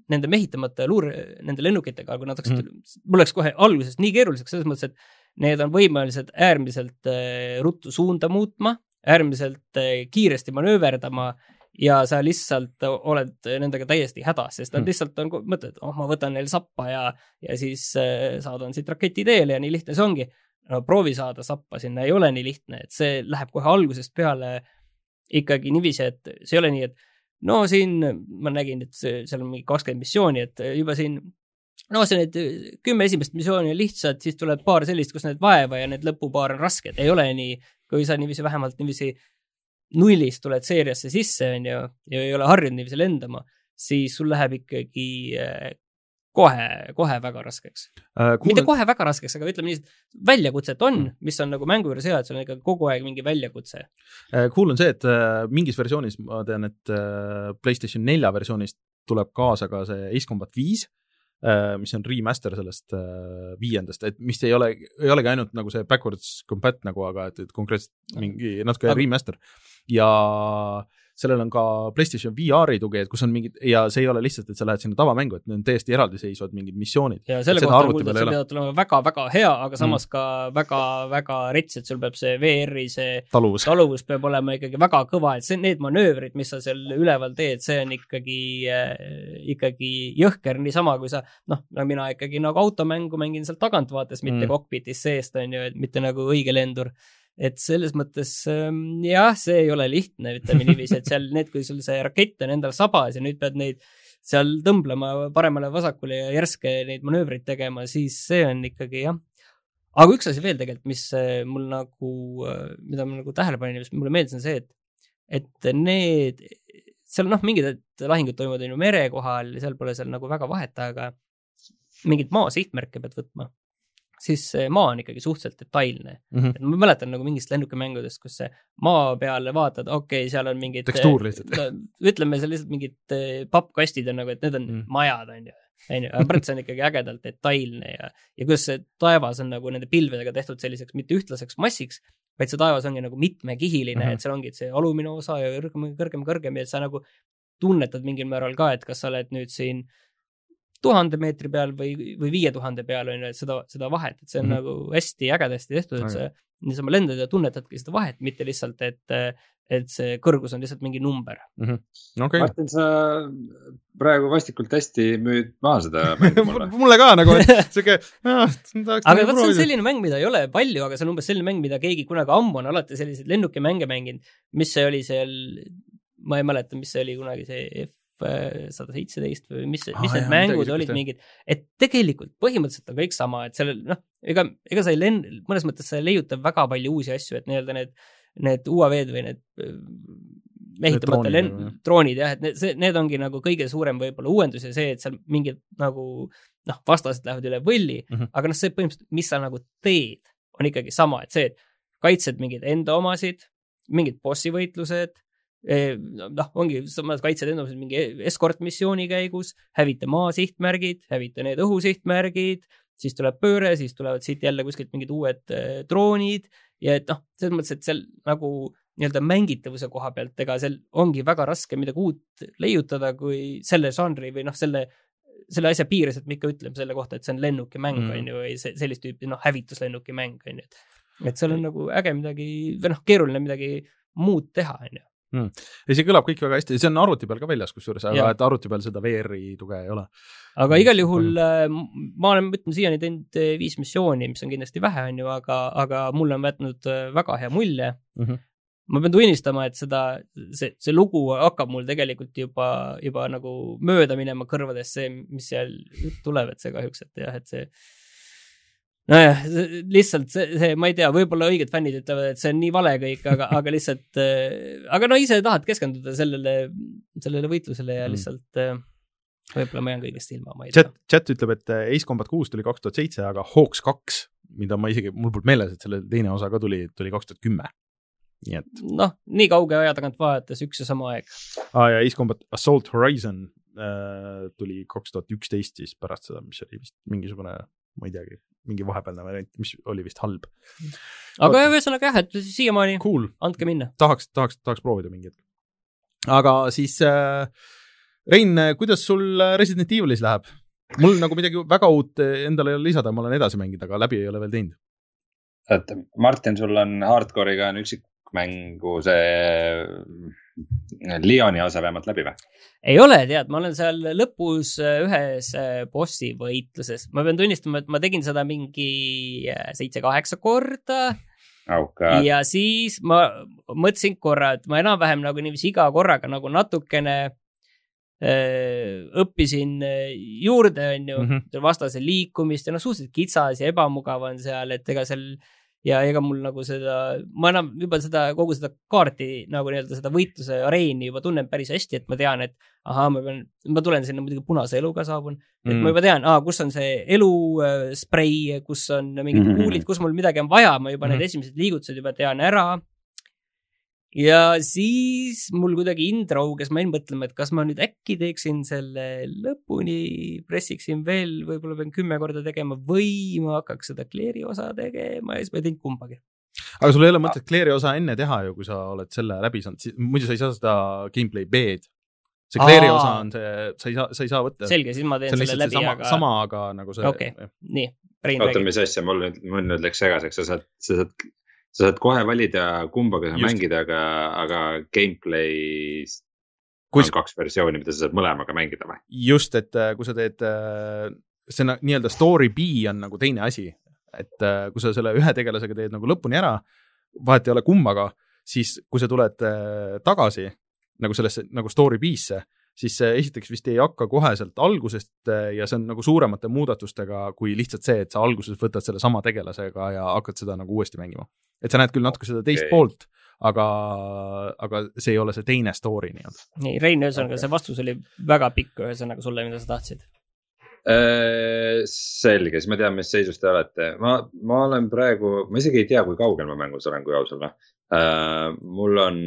nende mehitamata luure, nende lennukitega, kui nad hakkasid mm, -hmm. mul läks kohe algusest nii keeruliseks selles mõttes, et need on võimelised äärmiselt äh, ruttu suunda muutma, äärmiselt kiiresti manööverdama ja sa lihtsalt oled nendega täiesti hädas, sest nad hmm. lihtsalt on, mõtled, oh, ma võtan neil sappa ja, ja siis äh, saadan siit raketi teele ja nii lihtne see ongi. no proovi saada sappa sinna ei ole nii lihtne, et see läheb kohe algusest peale ikkagi niiviisi, et see ei ole nii, et no siin ma nägin, et seal on mingi kakskümmend missiooni, et juba siin no see need kümme esimest missiooni on lihtsad, siis tuleb paar sellist, kus need vaeva ja need lõpupaar on rasked, ei ole nii, kui sa niiviisi vähemalt niiviisi nullist tuled seeriasse sisse, on ju, ja ei ole harjunud niiviisi lendama, siis sul läheb ikkagi äh, kohe, kohe väga raskeks äh,. Cool mitte kohe väga raskeks, aga ütleme nii, et väljakutset on, mm. mis on nagu mängu juures hea, et sul on ikka kogu aeg mingi väljakutse äh,. Cool on see, et äh, mingis versioonis ma tean, et äh, Playstation nelja versioonis tuleb kaasa ka see Ace Combat viis äh,, mis on remaster sellest äh, viiendast, et mis ei ole, ei olegi ainult nagu see backwards compat nagu, aga et, et konkreetselt mingi natuke aga... remaster ja sellel on ka PlayStation VR-i tugi, et kus on mingid ja see ei ole lihtsalt, et sa lähed sinna tavamängu, et need on täiesti eraldiseisvad mingid missioonid. ja selle kohta on kuulda, et sa pead olema väga-väga hea, aga samas mm. ka väga-väga rets, et sul peab see VR-i see taluvus, taluvus peab olema ikkagi väga kõva, et see, need manöövrid, mis sa seal üleval teed, see on ikkagi äh,, ikkagi jõhker niisama, kui sa noh, no mina ikkagi nagu automängu mängin sealt tagantvaatest, mitte mm. kokpitis seest, on ju, et mitte nagu õige lendur et selles mõttes ähm, jah, see ei ole lihtne, ütleme niiviisi, et seal need, kui sul see rakett on endal sabas ja nüüd pead neid seal tõmblema paremale-vasakule ja järske neid manöövreid tegema, siis see on ikkagi jah. aga üks asi veel tegelikult, mis äh, mul nagu, äh, mida ma nagu tähele panin ja mis mulle meeldis, on see, et, et need, seal noh, mingid lahingud toimuvad on ju mere kohal ja seal pole seal nagu väga vahet, aga mingeid maa sihtmärke pead võtma siis see maa on ikkagi suhteliselt detailne mm. -hmm. ma mäletan nagu mingist lennukimängudest, kus see maa peale vaatad, okei okay,, seal on mingid. tekstuur lihtsalt no,. ütleme seal lihtsalt mingid eh, pappkastid on nagu, et need on mm. majad, on ju, on ju, aga see on ikkagi ägedalt detailne ja, ja kuidas see taevas on nagu nende pilvedega tehtud selliseks mitte ühtlaseks massiks, vaid see taevas ongi nagu mitmekihiline mm, -hmm. et seal ongi see alumine osa ja kõrgem, kõrgem, kõrgem ja sa nagu tunnetad mingil määral ka, et kas sa oled nüüd siin äh, tuhande meetri peal või, või viie tuhande peal on ju, et seda, seda vahet, et see on mm -hmm. nagu hästi ägedasti tehtud, et sa niisama lendad ja tunnetadki seda vahet, mitte lihtsalt, et, et see kõrgus on lihtsalt mingi number mm. -hmm. Okay. Martin, sa praegu vastikult hästi müüd maha seda mängu mulle mulle ka nagu, et sihuke. aga vot see on selline mäng, mida ei ole palju, aga see on umbes selline mäng, mida keegi kunagi ammu on alati selliseid lennukimänge mänginud, mis see oli seal, ma ei mäleta, mis see oli kunagi see F sada seitseteist või mis, mis ah, need jah, mängud olid mingid, et tegelikult põhimõtteliselt on kõik sama, et sellel noh, ega, ega sa ei lenn-, mõnes mõttes sa ei leiuta väga palju uusi asju, et nii-öelda need, need UAV-d või need mehitamata lenn-, droonid jah, et need, see, need ongi nagu kõige suurem võib-olla uuendus ja see, et seal mingid nagu noh, vastased lähevad üle võlli mm, -hmm. aga noh, see põhimõtteliselt, mis sa nagu teed, on ikkagi sama, et see, et kaitsed mingeid enda omasid, mingid bossi võitlused noh, ongi, sa kaitsed enda mingi eskortmissiooni käigus, hävita maa sihtmärgid, hävita need õhusihtmärgid, siis tuleb pööre, siis tulevad siit jälle kuskilt mingid uued äh, droonid ja et noh, selles mõttes, et seal nagu nii-öelda mängitavuse koha pealt, ega seal ongi väga raske midagi uut leiutada, kui selle žanri või noh, selle, selle asja piires, et me ikka ütleme selle kohta, et see on lennukimäng, mm. on ju, või see, sellist tüüpi noh, hävituslennukimäng, on ju, et et seal on nagu äge midagi või noh, keeruline midagi muud teha, on ju mm.. ei, see kõlab kõik väga hästi, see on arvuti peal ka väljas kusjuures, aga ja. et arvuti peal seda VR-i tuge ei ole. aga igal juhul äh, ma olen, ütleme siiani teinud äh, viis missiooni, mis on kindlasti vähe, on ju, aga, aga mulle on jätnud äh, väga hea mulje mm. -hmm ma pean tunnistama, et seda, see, see lugu hakkab mul tegelikult juba, juba nagu mööda minema kõrvadest, see, mis seal tuleb, et see kahjuks, et jah, et see nojah, lihtsalt see, see, ma ei tea, võib-olla õiged fännid ütlevad, et see on nii vale kõik, aga, aga lihtsalt äh,, aga no ise tahad keskenduda sellele, sellele võitlusele ja mm. lihtsalt äh, võib-olla ma jään kõigest ilma, ma ei tea. chat, chat ütleb, et äh, Ace Combat kuus tuli kaks tuhat seitse, aga Hawks kaks, mida ma isegi, mul polnud meeles, et selle teine osa ka tuli, tuli kaks tuhat kümme. nii et. noh, nii kauge aja tagant vaadates üks ja sama aeg. aa ja Ace Combat Assault Horizon äh, tuli kaks tuhat üksteist siis pärast seda, mis oli vist mingisugune, ma ei teagi mingi vahepealne variant, mis oli vist halb. aga ühesõnaga jah, et siiamaani cool. andke minna. tahaks, tahaks, tahaks proovida mingi hetk. aga siis äh, Rein, kuidas sul Resident Evilis läheb? mul nagu midagi väga uut endale ei ole lisada, ma olen edasi mänginud, aga läbi ei ole veel teinud. et Martin, sul on hardcore'iga on üksikmängu see Lyoni osa vähemalt läbi või? ei ole, tead, ma olen seal lõpus äh, ühes äh, bossi võitluses, ma pean tunnistama, et ma tegin seda mingi äh, seitse-kaheksa korda oh,. ja siis ma mõtlesin korra, et ma enam-vähem nagu niiviisi iga korraga nagu natukene öö, õppisin juurde, onju mm -hmm., vastase liikumist ja noh, suhteliselt kitsas ja ebamugav on seal, et ega seal ja ega mul nagu seda, ma enam juba seda, kogu seda kaarti nagu nii-öelda seda võitluse areeni juba tunnen päris hästi, et ma tean, et ahaa, ma pean, ma tulen sinna muidugi punase eluga saabun mm., et ma juba tean, kus on see elusprei, äh, kus on mingid mm -hmm. kuulid, kus mul midagi on vaja, ma juba mm -hmm. need esimesed liigutused juba tean ära ja siis mul kuidagi ind rauges, ma jäin mõtlema, et kas ma nüüd äkki teeksin selle lõpuni, pressiksin veel, võib-olla pean kümme korda tegema või ma hakkaks seda Clear'i osa tegema ja siis ma ei teinud kumbagi. aga sul ei ole mõtet Claire'i osa enne teha ju, kui sa oled selle läbi saanud, muidu sa ei saa seda gameplay B-d. see Claire'i osa on see, sa ei saa, sa ei saa võtta. selge, siis ma teen selle läbi, sama, aga. sama, aga nagu see. okei okay., nii. oota, mis asja, mul nüüd, mul nüüd läks segaseks, sa saad, sa saad, sa saad kohe valida, kumbaga sa Just. mängid, aga, aga gameplay's Kus... on kaks versiooni, mida sa saad mõlemaga mängida või? just, et äh, kui sa teed, äh, see nii-öelda story B on nagu teine asi, et äh, kui sa selle ühe tegelasega teed nagu lõpuni ära, vahet ei ole kummaga, siis kui sa tuled tagasi nagu sellesse nagu story B-sse, siis see esiteks vist ei hakka koheselt algusest ja see on nagu suuremate muudatustega kui lihtsalt see, et sa alguses võtad sellesama tegelasega ja hakkad seda nagu uuesti mängima. et sa näed küll natuke seda teist okay. poolt aga, aga see ei ole see teine story nii-öelda. nii, Rein, ühesõnaga okay. see vastus oli väga pikk, ühesõnaga sulle, mida sa tahtsid äh,. selge, siis ma tean, mis seisus te olete, ma, ma olen praegu, ma isegi ei tea, kui kaugel ma mängus olen, kui aus olla äh,. mul on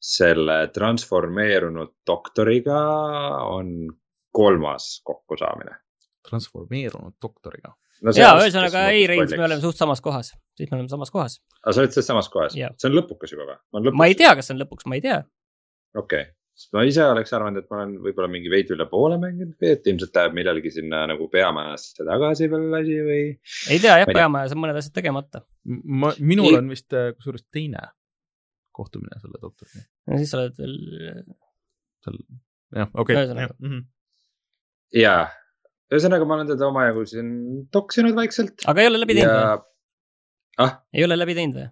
selle transformeerunud doktoriga on kolmas kokkusaamine. transformeerunud doktoriga no. ja ühesõnaga ei, Rein, me oleme suht samas kohas, siis me oleme samas kohas. aga sa oled selles samas kohas, see on lõpukas juba või? ma ei tea, kas see on lõpuks, ma ei tea. okei okay., sest ma ise oleks arvanud, et ma olen võib-olla mingi veidi üle poole mänginud või et ilmselt läheb millalgi sinna nagu peamajasse tagasi veel asi või. ei tea jah, peamajas on mõned asjad tegemata. ma, minul ei... on vist äh, kusjuures teine kohtumine selle doktoriga. no siis sa oled veel. seal, jah, okei okay.. jaa ühesõnaga, ma olen teda omajagu siin toksinud vaikselt. aga ei ole läbi teinud ja... või ah?? ei ole läbi teinud või?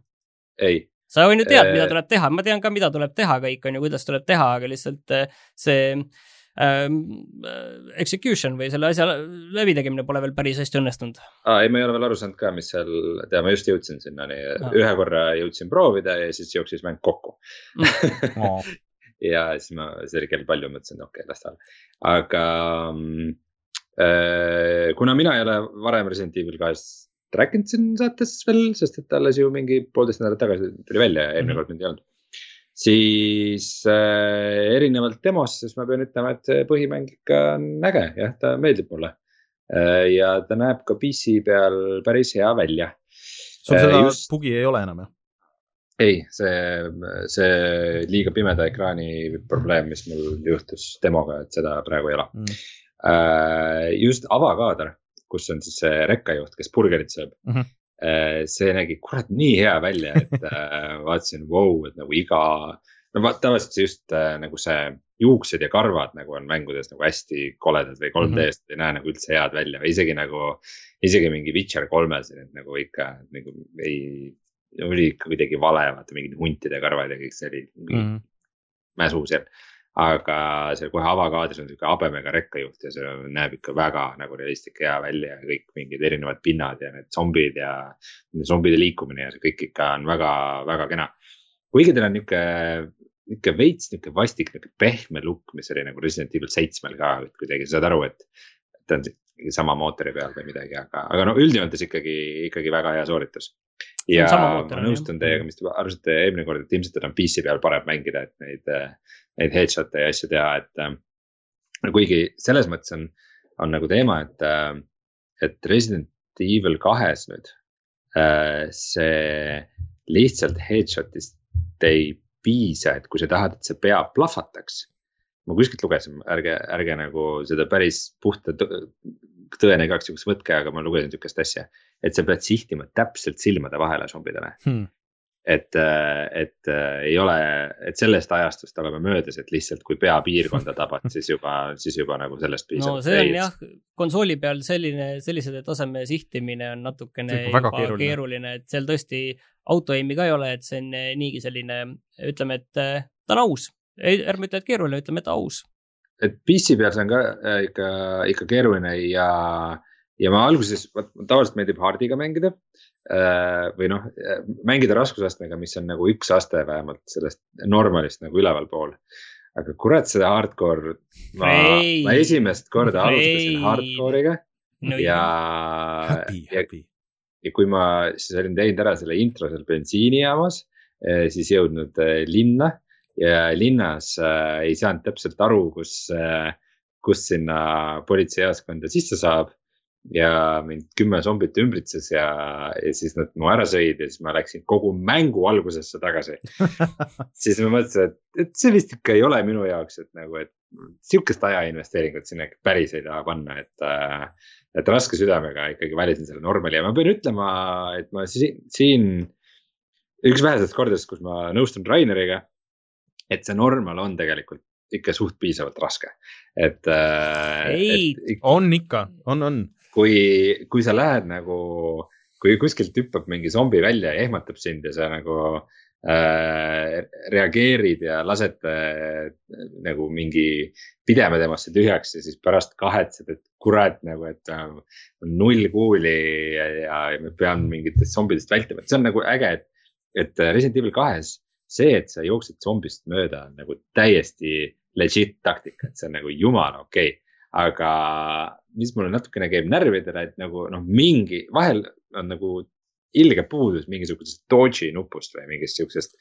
ei. sa on ju tead, mida tuleb teha, ma tean ka, mida tuleb teha kõik on ju, kuidas tuleb teha, aga lihtsalt äh, see äh, execution või selle asja läbitegemine pole veel päris hästi õnnestunud ah,. ei, ma ei ole veel aru saanud ka, mis seal, tea, ma just jõudsin sinnani ah., ühe korra jõudsin proovida ja siis jooksis mäng kokku mm. oh. ja siis ma, see oli kell palju, mõtlesin, okei okay,, las ta olla, aga mm, Äh, kuna mina ei ole varem Resident Evil kahest rääkinud siin saates veel, sest et alles ju mingi poolteist nädalat tagasi tuli välja ja eelmine mm -hmm. kord mind ei olnud. Siis äh, erinevalt demost, siis ma pean ütlema, et põhimäng ikka on äge, jah, ta meeldib mulle äh,. ja ta näeb ka PC peal päris hea välja. sul seda äh, just... bugi ei ole enam jah? ei, see, see liiga pimeda ekraani probleem, mis mul juhtus demoga, et seda praegu ei ole mm Äh, just avakaader, kus on siis see rekkajuht, kes burgerit sööb mm. -hmm see nägi kurat nii hea välja, et äh, vaatasin, vau, et nagu iga, no tavaliselt just nagu see juuksed ja karvad nagu on mängudes nagu hästi koledad või 3D-st mm -hmm. ei näe nagu üldse head välja või isegi nagu, isegi mingi Witcher kolmes, et nagu ikka nagu ei, oli ikka kuidagi vale, vaata mingid huntide karvad ja kõik see oli mm -hmm. mäsu seal aga seal kohe avakaadris on sihuke habemega rekkajuht ja see näeb ikka väga nagu realistlik hea välja ja kõik mingid erinevad pinnad ja need zombid ja zombide liikumine ja see kõik ikka on väga, väga kena. kuigi tal on nihuke, nihuke veits nihuke vastik, nihuke pehme look, mis oli nagu Resident Evil seitsmel ka, et kuidagi saad aru, et. ta on sama mootori peal või midagi, aga, aga no üldjoontes ikkagi, ikkagi väga hea sooritus ja ma nõustun teiega, mis te arvasite eelmine kord, et ilmselt on PC peal parem mängida, et neid, neid headshot'e ja asju teha, et. Äh, kuigi selles mõttes on, on nagu teema, et, äh, et Resident Evil kahes nüüd äh, see lihtsalt headshot'ist ei piisa, et kui sa tahad, et see pea plahvataks. ma kuskilt lugesin, ärge, ärge nagu seda päris puhta tõene igaks juhuks võtke, aga ma lugesin sihukest asja, et sa pead sihtima täpselt silmade vahele zombidele hmm. Et, äh, et äh, ei ole, et sellest ajastust oleme möödas, et lihtsalt kui peapiirkonda tabad, siis juba, siis juba nagu sellest piisab. no see on jah, konsooli peal selline, sellise taseme sihtimine on natukene juba keeruline. keeruline, et seal tõesti auto-aim'i ka ei ole, et see on niigi selline, ütleme, et äh, ta on aus. ärme ütle, et keeruline, ütleme, et aus et PC peal see on ka äh, ikka, ikka keeruline ja, ja ma alguses, tavaliselt meeldib hard'iga mängida. Äh, või noh, mängida raskusastmega, mis on nagu üks aste vähemalt sellest normalist nagu ülevalpool. aga kurat, seda hardcore, ma, ma esimest korda alustasin hardcore'iga. No, ja, ja, ja kui ma siis olin teinud ära selle intro seal bensiinijaamas, äh, siis jõudnud linna. Ja linnas äh, ei saanud täpselt aru, kus äh,, kus sinna politseijaoskonda sisse saab. Ja mind kümme zombit ümbritses ja, ja siis nad mu ära sõid ja siis ma läksin kogu mängu algusesse tagasi siis ma mõtlesin, et, et see vist ikka ei ole minu jaoks, et nagu, et sihukest ajainvesteeringut sinna ikka päris ei taha panna, et äh, et raske südamega ikkagi valisin selle normali ja ma pean ütlema, et ma siin, siin üks vähesest kordadest, kus ma nõustun Raineriga. et see normal on tegelikult ikka suht piisavalt raske, et äh,. ei, on ikka, on, on kui, kui sa lähed nagu, kui kuskilt hüppab mingi zombi välja ja ehmatab sind ja sa nagu äh, reageerid ja lased äh, nagu mingi pideme temasse tühjaks ja siis pärast kahetsed, et kurat nagu, et äh, on null kuuli ja, ja, ja ma pean mingitest zombidest vältima, et see on nagu äge, et, et Resident Evil kahes see, et sa jooksed zombist mööda on nagu täiesti legit taktika, et see on nagu jumala okei. okay aga mis mulle natukene käib närvidele, et nagu noh, mingi vahel on nagu ilge puudus mingisugusest dodge'i nupust või mingist siuksest.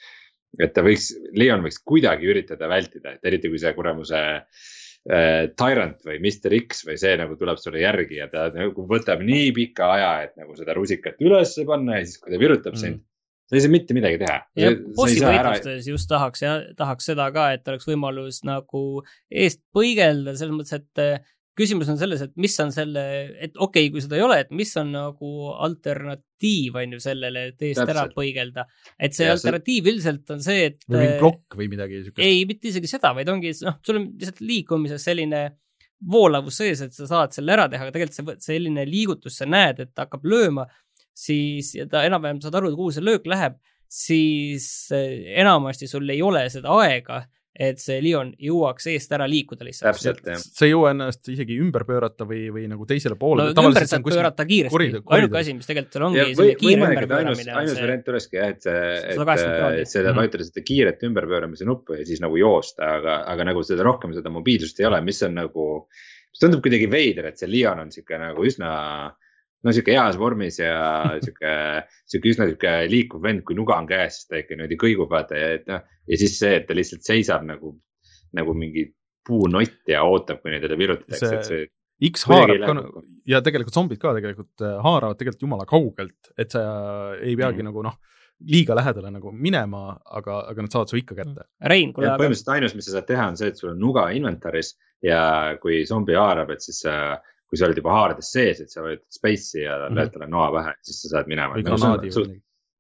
et ta võiks, Leon võiks kuidagi üritada vältida, et eriti kui see kuramuse äh, Tyrant või Mr X või see nagu tuleb sulle järgi ja ta nagu võtab nii pika aja, et nagu seda rusikat ülesse panna ja siis, kui ta virutab mm. sind sa ei saa mitte midagi teha. ja bossi võitlustes ära... just tahaks ja tahaks seda ka, et oleks võimalus nagu eest põigelda selles mõttes, et äh, küsimus on selles, et mis on selle, et okei okay,, kui seda ei ole, et mis on nagu alternatiiv on ju sellele, et eest Täpselt. ära põigelda. et see ja alternatiiv see... üldiselt on see, et. või mingi äh, plokk või midagi siukest. ei, mitte isegi seda, vaid ongi noh, sul on lihtsalt liikumises selline voolavus sees, et sa saad selle ära teha, aga tegelikult see selline liigutus, sa näed, et ta hakkab lööma siis ja ta enam-vähem saad aru, kuhu see löök läheb, siis eh, enamasti sul ei ole seda aega, et see Leon jõuaks eest ära liikuda lihtsalt. täpselt, jah. sa ei jõua ennast isegi ümber pöörata või, või nagu teisele poole. no ümber saad pöörata kiiresti, ainuke asi, mis tegelikult seal ongi ainus see... variant olekski jah, et see, et seda mhm. vajutada seda kiiret ümberpööramise nuppu ja siis nagu joosta, aga, aga nagu seda rohkem seda mobiilsust ei ole, mis on nagu, mis tundub kuidagi veider, et see Leon on sihuke nagu üsna no sihuke heas vormis ja sihuke, sihuke üsna sihuke liikuv vend, kui nuga on käes, siis ta ikka niimoodi kõigub vaata ja et noh. ja siis see, et ta lihtsalt seisab nagu, nagu mingi puunott ja ootab, kuni teda virutatakse, et see. X haarab ka nagu ja tegelikult zombid ka tegelikult äh, haaravad tegelikult jumala kaugelt, et sa ei peagi mm. nagu noh liiga lähedale nagu minema, aga, aga nad saavad su ikka kätte. Rein, kuule. põhimõtteliselt ainus, mis sa saad teha, on see, et sul on nuga inventaris ja kui zombi haarab, et siis sa äh, kui sa oled juba haardes sees, et sa vajutad space'i ja mm -hmm. lööd talle noa pähe, siis sa saad minema. Nagu suht,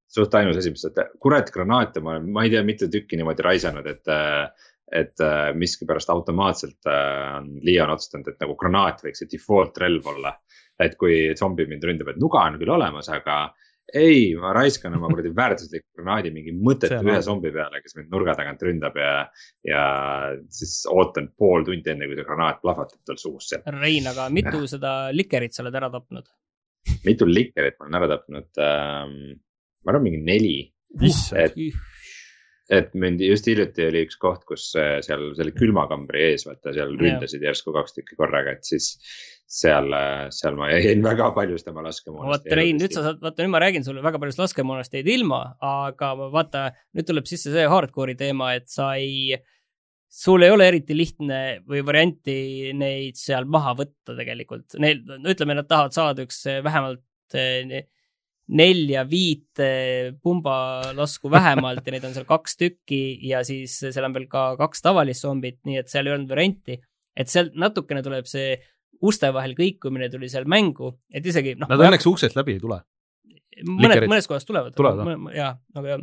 suht ainus asi, mis teed, kurat granaate ma olen, ma ei tea, mitu tükki niimoodi raisanud, et et miskipärast automaatselt on Leon otsustanud, et nagu granaat võiks see default relv olla. et kui zombi mind ründab, et nuga on küll olemas, aga ei, ma raiskan oma kuradi väärtusliku granaadi mingi mõttetu ühe zombi peale, kes mind nurga tagant ründab ja, ja siis ootan pool tundi enne, kui see granaat plahvatab tal suus seal. Rein, aga mitu seda likerit sa oled ära tapnud? mitu likerit ma olen ära tapnud ähm,? ma arvan, mingi neli. et, et mind just hiljuti oli üks koht, kus äh, seal selle külmakambri ees, vaata seal ründasid järsku kaks tükki korraga, et siis seal, seal ma jäin väga paljust oma laskemoonast. vaata Rein, nüüd sa saad, vaata nüüd ma räägin sulle väga paljust laskemoonast jäid ilma, aga vaata, nüüd tuleb sisse see hardcore'i teema, et sa ei, sul ei ole eriti lihtne või varianti neid seal maha võtta tegelikult. Neil, no ütleme, nad tahavad saada üks vähemalt eh, nelja-viit pumbalasku vähemalt ja neid on seal kaks tükki ja siis seal on veel ka kaks tavalist zombit, nii et seal ei olnud varianti. et seal natukene tuleb see uste vahel kõikumine tuli seal mängu, et isegi noh. Nad õnneks uksest läbi ei tule. mõned, mõnes kohas tulevad. tulevad, jah, aga,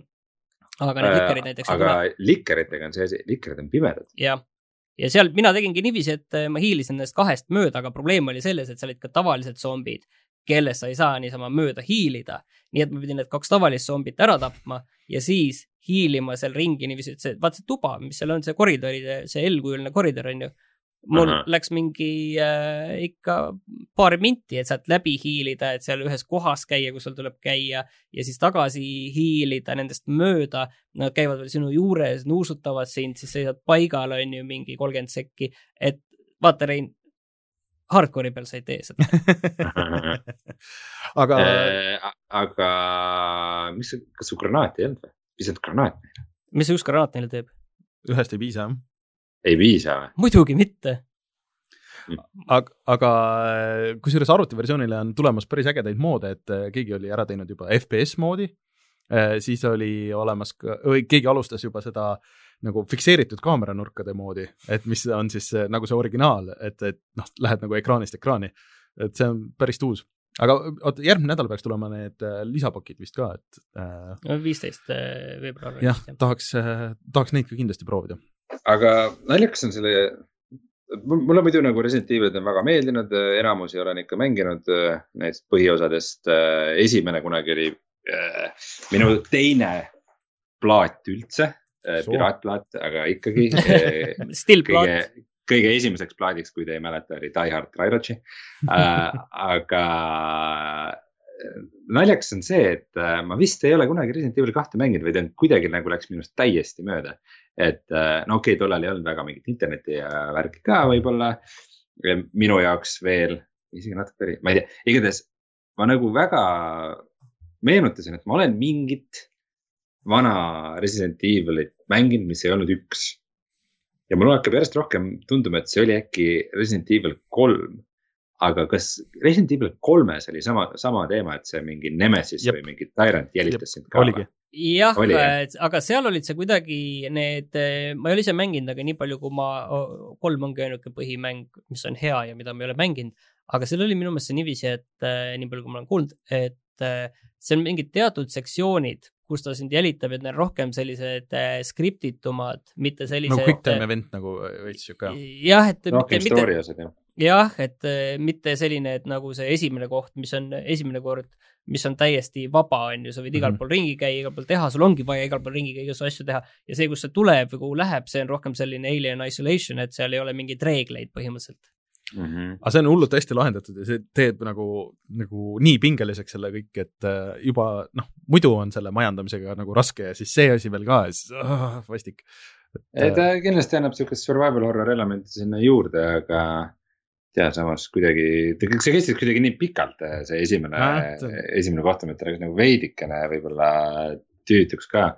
aga need likerid näiteks. aga likeritega on see asi, likerid on pimedad. jah, ja seal mina tegingi niiviisi, et äh, ma hiilisin nendest kahest mööda, aga probleem oli selles, et seal olid ka tavalised zombid, kellest sa ei saa niisama mööda hiilida. nii et ma pidin need kaks tavalist zombit ära tapma ja siis hiilima seal ringi niiviisi, et see, vaata see tuba, mis seal on, see koridoride, see L-kujuline koridor on ju mul Aha. läks mingi äh, ikka paar minti, et sealt läbi hiilida, et seal ühes kohas käia, kus sul tuleb käia ja siis tagasi hiilida nendest mööda. Nad käivad veel sinu juures, nuusutavad sind, siis seisad paigal, on ju, mingi kolmkümmend sekki. et vaata, Rein, hardcore'i peal sa ei tee seda aga äh,. aga mis, kas su granaati ei olnud või? visanud granaat neile? mis see üks granaat neile teeb? ühest ei piisa, jah ei piisa või? muidugi mitte. aga, aga kusjuures arvutiversioonile on tulemas päris ägedaid moode, et keegi oli ära teinud juba FPS moodi, siis oli olemas ka, või keegi alustas juba seda nagu fikseeritud kaameranurkade moodi, et mis on siis nagu see originaal, et, et noh, lähed nagu ekraanist ekraani. et see on päris uus aga oota, järgmine nädal peaks tulema need äh, lisapakid vist ka, et äh,. viisteist äh, veebruar. jah, tahaks äh,, tahaks neid ka kindlasti proovida. aga naljakas on selle, mulle muidu nagu Resident Evilid on väga meeldinud, enamusi olen ikka mänginud neist põhiosadest. esimene kunagi oli äh, minu teine plaat üldse, piraatplaat, aga ikkagi Still plaat kõige esimeseks plaadiks, kui te ei mäleta, oli Die Hard äh,. aga äh, naljakas on see, et äh, ma vist ei ole kunagi Resident Evil kahte mänginud, vaid on kuidagi nagu läks minust täiesti mööda. et äh, no okei okay,, tollal ei olnud väga mingit interneti ja värki ka võib-olla. minu jaoks veel, isegi natuke ma ei tea, igatahes ma nagu väga meenutasin, et ma olen mingit vana Resident Evilit mänginud, mis ei olnud üks ja mul hakkab järjest rohkem tunduma, et see oli äkki Resident Evil kolm. aga kas Resident Evil kolmes oli sama, sama teema, et see mingi Nemesis Jep. või mingi Tyrant jälitas sind ka? jah, aga seal olid see kuidagi need, ma ei ole ise mänginud, aga nii palju, kui ma, kolm ongi ainuke põhimäng, mis on hea ja mida ma ei ole mänginud. aga seal oli minu meelest see niiviisi, et nii palju, kui ma olen kuulnud, et see on mingid teatud sektsioonid, kus ta sind jälitab, et need on rohkem sellised äh, skriptitumad, mitte sellised. nagu quick time event nagu veits sihuke. jah, et. rohkem story osad jah. jah, et äh, mitte selline, et nagu see esimene koht, mis on esimene kord, mis on täiesti vaba, on ju, sa võid igal -hmm. pool ringi käia, igal pool teha, sul ongi vaja igal pool ringi käia, igasugu asju teha. ja see, kus see tuleb või kuhu läheb, see on rohkem selline alien isolation, et seal ei ole mingeid reegleid põhimõtteliselt mm. -hmm. aga see on hullult hästi lahendatud ja see teeb nagu, nagu nii pingeliseks selle kõik, et äh, juba noh, muidu on selle majandamisega nagu raske ja siis see asi veel ka ja siis ah, vastik. ta äh, kindlasti annab sihukest survival horror elementi sinna juurde, aga tea, samas kuidagi, see kestis kuidagi nii pikalt, see esimene äh,, esimene kohtumine, et ta läks nagu veidikene võib-olla tüütuks ka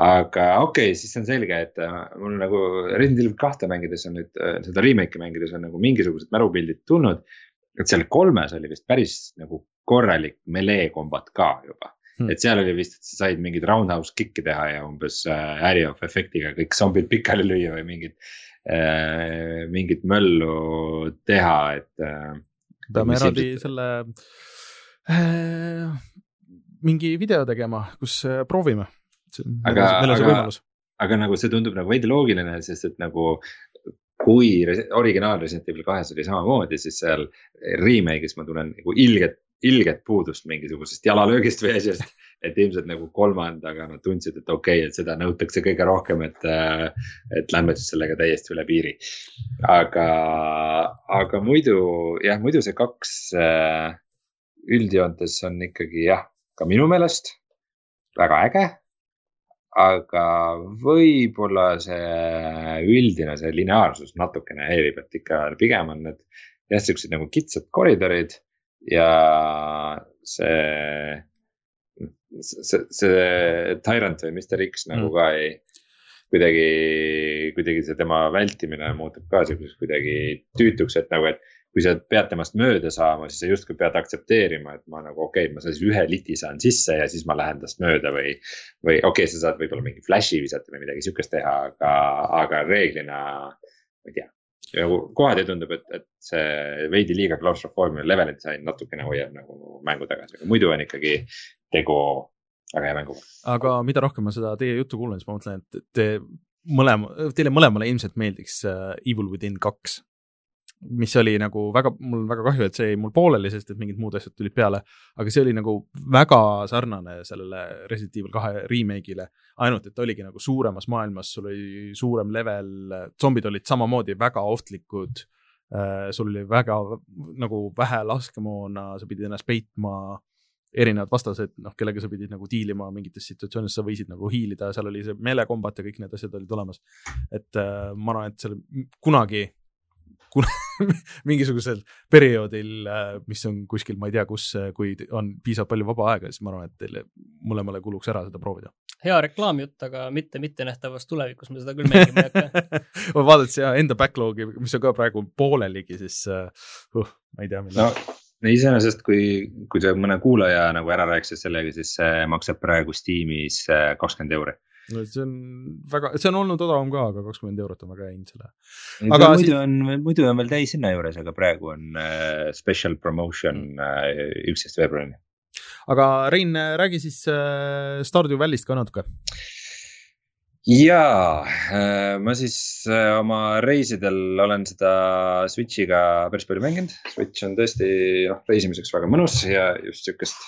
aga okei okay,, siis on selge, et äh, mul nagu Resident Evil kahte mängides on nüüd, äh, seda remake'i mängides on nagu mingisugused mälupildid tulnud. et seal kolmes oli vist päris nagu korralik melee kombat ka juba hmm.. et seal oli vist, et sa said mingeid roundhouse kick'e teha ja umbes äh, Harry of efektiga kõik zombid pikali lüüa või mingit äh,, mingit möllu teha, et äh,. peame eraldi ilmselt... selle äh, mingi video tegema, kus äh, proovime aga, aga, aga nagu see tundub nagu veidi loogiline, sest et nagu kui originaal Resident Evil kahes oli samamoodi, siis seal remake'is ma tunnen nagu ilget, ilget puudust mingisugusest jalalöögist või asjast. et ilmselt nagu kolmandaga nad tundsid, et okei okay,, et seda nõutakse kõige rohkem, et, et lähme siis sellega täiesti üle piiri. aga, aga muidu jah, muidu see kaks üldjoontes on ikkagi jah, ka minu meelest väga äge aga võib-olla see üldine, see lineaarsus natukene häirib, et ikka pigem on need jah, siuksed nagu kitsad koridorid ja see, see, see Tyrant või Mr X nagu mm. ka ei, kuidagi, kuidagi see tema vältimine muutub ka siukseks kuidagi tüütuks, et nagu, et kui sa pead temast mööda saama, siis sa justkui pead aktsepteerima, et ma nagu okei okay,, ma siis ühe liti saan sisse ja siis ma lähen tast mööda või. või okei okay,, sa saad võib-olla mingi flash'i visata või midagi sihukest teha, aga, aga reeglina ma ei tea. nagu kohati tundub, et, et see veidi liiga klaustrofoobiline level disain natukene hoiab nagu mängu tagasi, aga muidu on ikkagi tegu väga hea mänguga. aga mida rohkem ma seda teie juttu kuulen, siis ma mõtlen, et te mõlema, teile mõlemale ilmselt meeldiks uh, Evil within kaks mis oli nagu väga, mul on väga kahju, et see jäi mul pooleli, sest et mingid muud asjad tulid peale. aga see oli nagu väga sarnane sellele Resident Evil kahe remake'ile, ainult et oligi nagu suuremas maailmas, sul oli suurem level, zombid olid samamoodi väga ohtlikud. Äh, sul oli väga nagu vähe laskemoona, sa pidid ennast peitma erinevad vastased, noh, kellega sa pidid nagu diilima mingites situatsioonides, sa võisid nagu hiilida, seal oli see meelekombat ja kõik need asjad olid olemas. et äh, ma arvan, et seal kunagi kuna mingisugusel perioodil, mis on kuskil, ma ei tea, kus, kui on piisavalt palju vaba aega, siis ma arvan, et teile mõlemale kuluks ära seda proovida. hea reklaamjutt, aga mitte mittenähtavas tulevikus me seda küll mängima ei hakka vaadates ja enda backlog'i, mis on ka praegu pooleligi, siis uh, ma ei tea, millal no no iseenesest, kui, kui sa mõne kuulaja nagu ära rääkisid sellega, siis see maksab praegu Steamis äh, kakskümmend euri. See on väga, see on olnud odavam ka, aga kakskümmend eurot on väga hea hind selle. aga muidu siis... on, muidu on veel täis hinna juures, aga praegu on äh, special promotion äh, üksteist äh, veebruarini. aga Rein, räägi siis äh, Stardew Valley'st ka natuke jaa, äh, ma siis äh, oma reisidel olen seda Switch'iga päris palju mänginud. Switch on tõesti noh, reisimiseks väga mõnus ja just sihukest,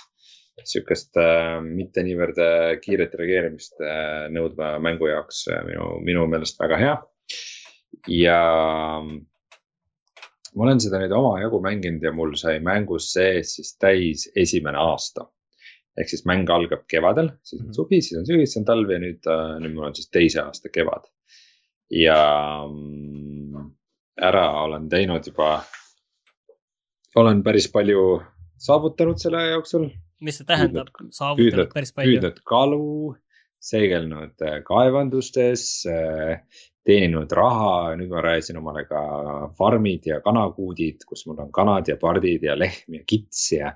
sihukest äh, mitte niivõrd äh, kiiret reageerimist äh, nõudva mängu jaoks äh, minu, minu meelest väga hea. ja ma olen seda nüüd omajagu mänginud ja mul sai mängus sees siis täis esimene aasta ehk siis mäng algab kevadel, siis on mhm. suvi, siis on sügis, siis on talv ja nüüd, äh, nüüd mul on siis teise aasta kevad. ja mm, ära olen teinud juba, olen päris palju saavutanud selle jooksul. Mis see tähendab, saavutanud päris palju? püüdnud kalu, seegelnud äh, kaevandustes, äh, teeninud raha, nüüd ma rajasin omale ka farmid ja kanakuudid, kus mul on kanad ja pardid ja lehm ja kits ja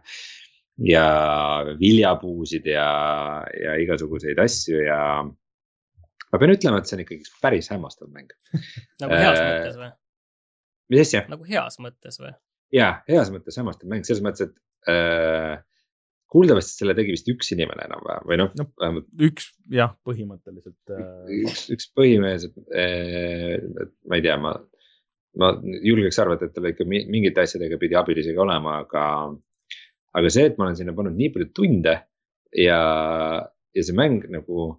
ja viljapuusid ja, ja igasuguseid asju ja ma pean ütlema, et see on ikkagi päris hämmastav mäng nagu heas äh, mõttes või? mis asja? nagu heas mõttes või? ja, heas mõttes hämmastav mäng, selles mõttes, et äh, kuuldavasti selle tegi vist üks inimene enam-vähem või noh no, vähemalt. üks jah, põhimõtteliselt äh.... üks, üks põhimees, et äh, ma ei tea, ma, ma julgeks arvata, et tal ikka mingite asjadega pidi abilisega olema, aga aga see, et ma olen sinna pannud nii palju tunde ja, ja see mäng nagu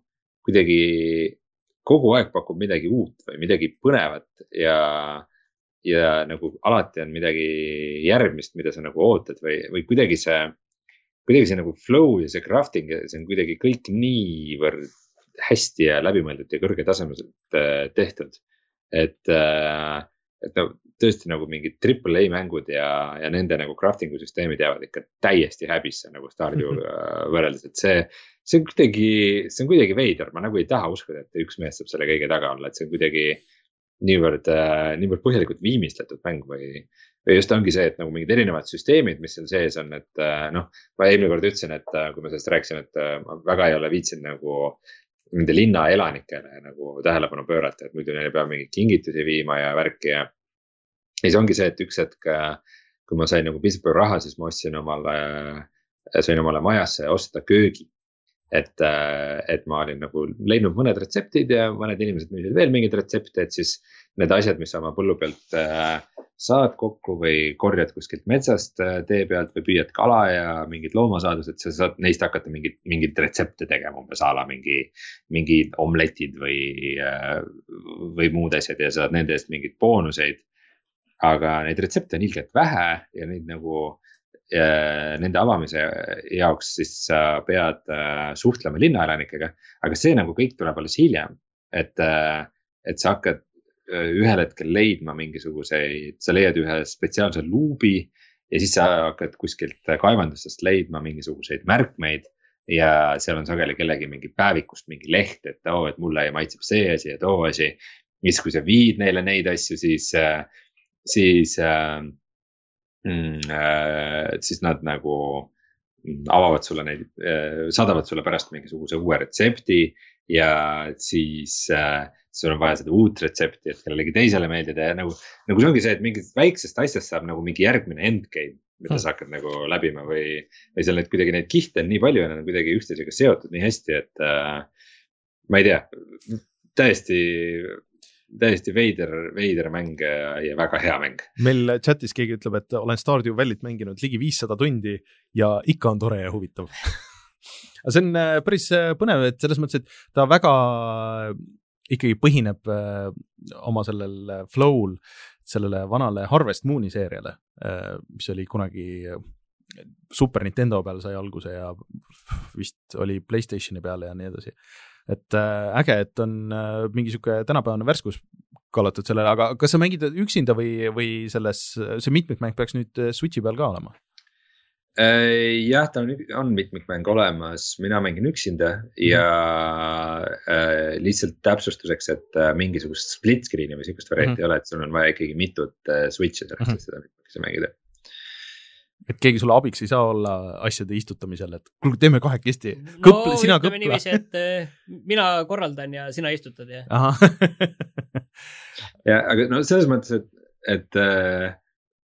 kuidagi kogu aeg pakub midagi uut või midagi põnevat ja, ja nagu alati on midagi järgmist, mida sa nagu ootad või, või kuidagi see, kuidagi see nagu flow ja see crafting ja see on kuidagi kõik niivõrd hästi ja läbimõeldud ja kõrgetasemeliselt äh, tehtud. et, äh, et no tõesti nagu mingid triple A mängud ja, ja nende nagu crafting'u süsteemid jäävad ikka täiesti häbisse nagu Stardew'ga võrreldes, et see. see on kuidagi, see on kuidagi veider, ma nagu ei taha uskuda, et üks mees saab selle kõige taga olla, et see on kuidagi niivõrd, niivõrd põhjalikult viimistletud mäng või. või just ongi see, et nagu mingid erinevad süsteemid, mis seal sees on, et noh, ma eelmine kord ütlesin, et kui ma sellest rääkisin, et ma väga ei ole viitsinud nagu nende linna elanikele nagu tähelepanu pöörata, et muidu neile peab mingeid kingitusi viima ja värki ja ja siis ongi see, et üks hetk, äh, kui ma sain nagu piisavalt palju raha, siis ma ostsin omale, äh, sain omale majasse osta köögi. Et, äh, et ma olin nagu leidnud mõned retseptid ja mõned inimesed müüsid veel mingeid retsepte, et siis need asjad, mis sa oma põllu pealt saad kokku või korjad kuskilt metsast tee pealt või püüad kala ja mingid loomasaadused, sa saad neist hakata mingeid, mingeid retsepte tegema, umbes a la mingi, mingid omletid või, või muud asjad ja saad nende eest mingeid boonuseid. Aga neid retsepte on ilgelt vähe ja neid nagu äh, nende avamise jaoks siis sa pead äh, suhtlema linnaelanikega, aga see nagu kõik tuleb alles hiljem. et, äh, et sa hakkad ühel hetkel leidma mingisuguseid, sa leiad ühe spetsiaalse luubi ja siis sa hakkad kuskilt kaevandustest leidma mingisuguseid märkmeid ja seal on sageli kellegi mingi päevikust mingi leht, et oo oh,, et mulle maitseb see asi ja too asi. ja siis, kui sa viid neile neid asju, siis äh, siis äh,, mm, äh, siis nad nagu avavad sulle neid äh,, saadavad sulle pärast mingisuguse uue retsepti ja siis äh, sul on vaja seda uut retsepti, et kellelegi teisele meeldida ja nagu, nagu see ongi see, et mingist väiksest asjast saab nagu mingi järgmine endgame, mida hmm. sa hakkad nagu läbima või, või seal neid kuidagi neid kihte on nii palju ja nad on kuidagi üksteisega seotud nii hästi, et äh, ma ei tea, täiesti täiesti veider, veider mäng ja, väga hea mäng. meil chat'is keegi ütleb, et olen Stardew Valley't mänginud ligi viissada tundi ja ikka on tore ja huvitav aga see on äh, päris äh, põnev, et selles mõttes, et ta väga äh, ikkagi põhineb oma sellel flow'l sellele vanale Harvest Moon'i seeriale, mis oli kunagi Super Nintendo peal sai alguse ja vist oli Playstationi peale ja nii edasi et äh, äge, et on äh, mingi sihuke tänapäevane värskus kallatud sellele, aga kas sa mängid üksinda või, või selles, see mitmikmäng peaks nüüd Switch'i peal ka olema? Äh, jah, ta on, on mitmikmäng olemas, mina mängin üksinda ja äh, lihtsalt täpsustuseks, et äh, mingisugust split screen'i või sihukest varianti mm ei ole, et sul on vaja ikkagi mitut äh, switch'i selleks mm, -hmm. et seda mitmikesi mängida. Et keegi sulle abiks ei saa olla asjade istutamisel, et kuule, teeme kahekesti. no sina ütleme niiviisi, et äh, mina korraldan ja sina istutad ja. ja, aga no selles mõttes, et, et äh,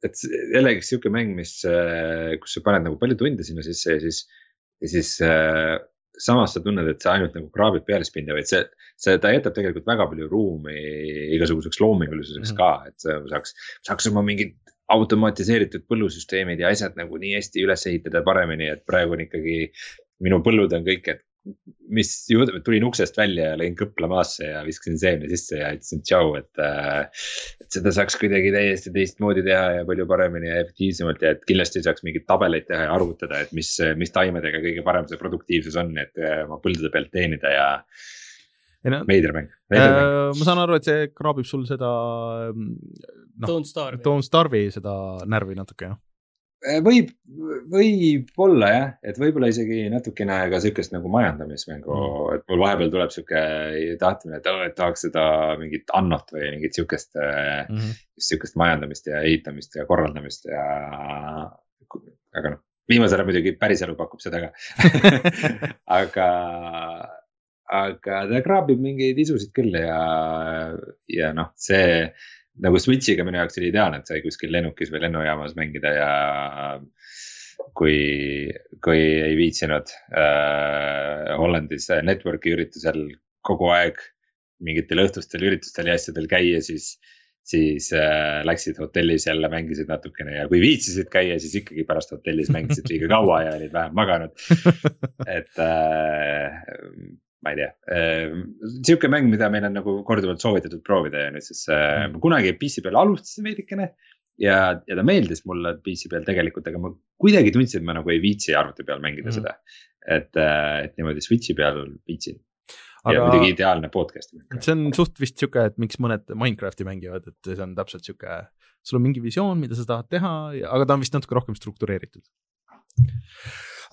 et jällegi sihuke mäng, mis, äh, kus sa paned nagu palju tunde sinna sisse ja siis, ja siis äh, samas sa tunned, et sa ainult nagu kraabid pealispinda, vaid see, see, ta jätab tegelikult väga palju ruumi igasuguseks loomingulisuseks mm -hmm. ka, et sa saaks, saaks oma mingid automatiseeritud põllusüsteemid ja asjad nagu nii hästi üles ehitada paremini, et praegu on ikkagi minu põllud on kõik, et mis juhtub, et tulin uksest välja ja lõin kõpla maasse ja viskasin seemne sisse ja ütlesin tšau, et äh,. et seda saaks kuidagi täiesti teistmoodi teha ja palju paremini ja efektiivsemalt ja et kindlasti saaks mingeid tabeleid teha ja arvutada, et mis, mis taimedega kõige parem see produktiivsus on, et äh, oma põldude pealt teenida ja. No, veider mäng, veider mäng äh,. ma saan aru, et see kraabib sul seda noh, Don't Starve'i, Don't Starve'i seda närvi natuke jah Äh, võib, võib-olla jah, et võib-olla isegi natukene ka sihukest nagu majandamismängu mm., et mul vahepeal tuleb sihuke tahtmine, et, et tahaks seda mingit annot või mingit sihukest mm, -hmm. sihukest majandamist ja ehitamist ja korraldamist ja. aga noh, viimasel ajal muidugi päriselu pakub seda ka aga, aga ta kraabib mingeid isusid küll ja, ja noh, see nagu Switch'iga minu jaoks oli ideaalne, et sai kuskil lennukis või lennujaamas mängida ja kui, kui ei viitsinud äh, Hollandis network'i üritusel kogu aeg mingitel õhtustel üritustel ja asjadel käia, siis, siis äh, läksid hotellis jälle mängisid natukene ja kui viitsisid käia, siis ikkagi pärast hotellis mängisid liiga kaua ja olid vähem maganud. et äh, ma ei tea äh,, sihuke mäng, mida meil on nagu korduvalt soovitatud proovida ja nüüd siis äh, mm. kunagi PC peal alustasin veidikene. ja, ja ta meeldis mulle PC peal tegelikult, aga ma kuidagi tundsin, et ma nagu ei viitsi arvuti peal mängida mm. seda. et äh,, et niimoodi Switch'i peal viitsin. Aga... ja muidugi ideaalne podcast'i mäng. see on suht vist sihuke, et miks mõned Minecraft'i mängivad, et see on täpselt sihuke, sul on mingi visioon, mida sa tahad teha, aga ta on vist natuke rohkem struktureeritud.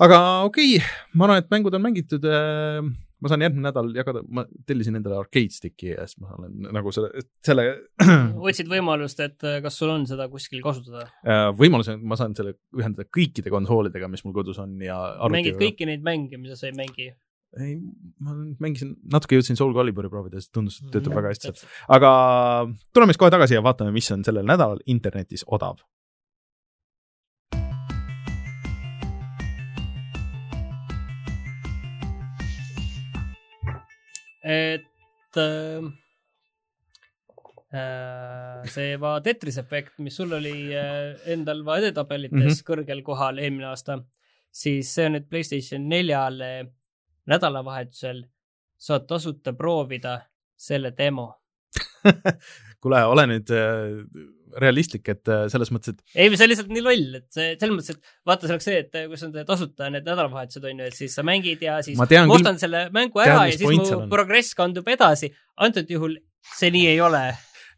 aga okei okay,, ma arvan, et mängud on mängitud äh, ma saan järgmine nädal jagada, ma tellisin endale arcade stick'i ja siis ma olen nagu selle, selle. otsid võimalust, et äh, kas sul on seda kuskil kasutada? Äh, võimaluse, ma saan selle ühendada kõikide konsoolidega, mis mul kodus on ja. mängid kõiki neid mänge, mida sa ei mängi? ei, ma mängisin, natuke jõudsin Soul Caliburi proovida, siis tundus, et töötab mm, väga hästi aga tuleme siis kohe tagasi ja vaatame, mis on sellel nädalal internetis odav et äh, äh, see va Tetris efekt, mis sul oli äh, endal va edetabelites mm -hmm. kõrgel kohal eelmine aasta, siis see on nüüd Playstation neljale nädalavahetusel saad tasuta proovida selle demo kuule, ole nüüd äh, realistlik, et äh, selles mõttes, et. ei, see on lihtsalt nii loll, et see selles mõttes, et vaata, see oleks see, et kui on tasuta need nädalavahetused on ju, et siis sa mängid ja siis ma, ma ostan küll, selle mängu ära tean, ja siis mu progress kandub edasi. antud juhul see nii ei ole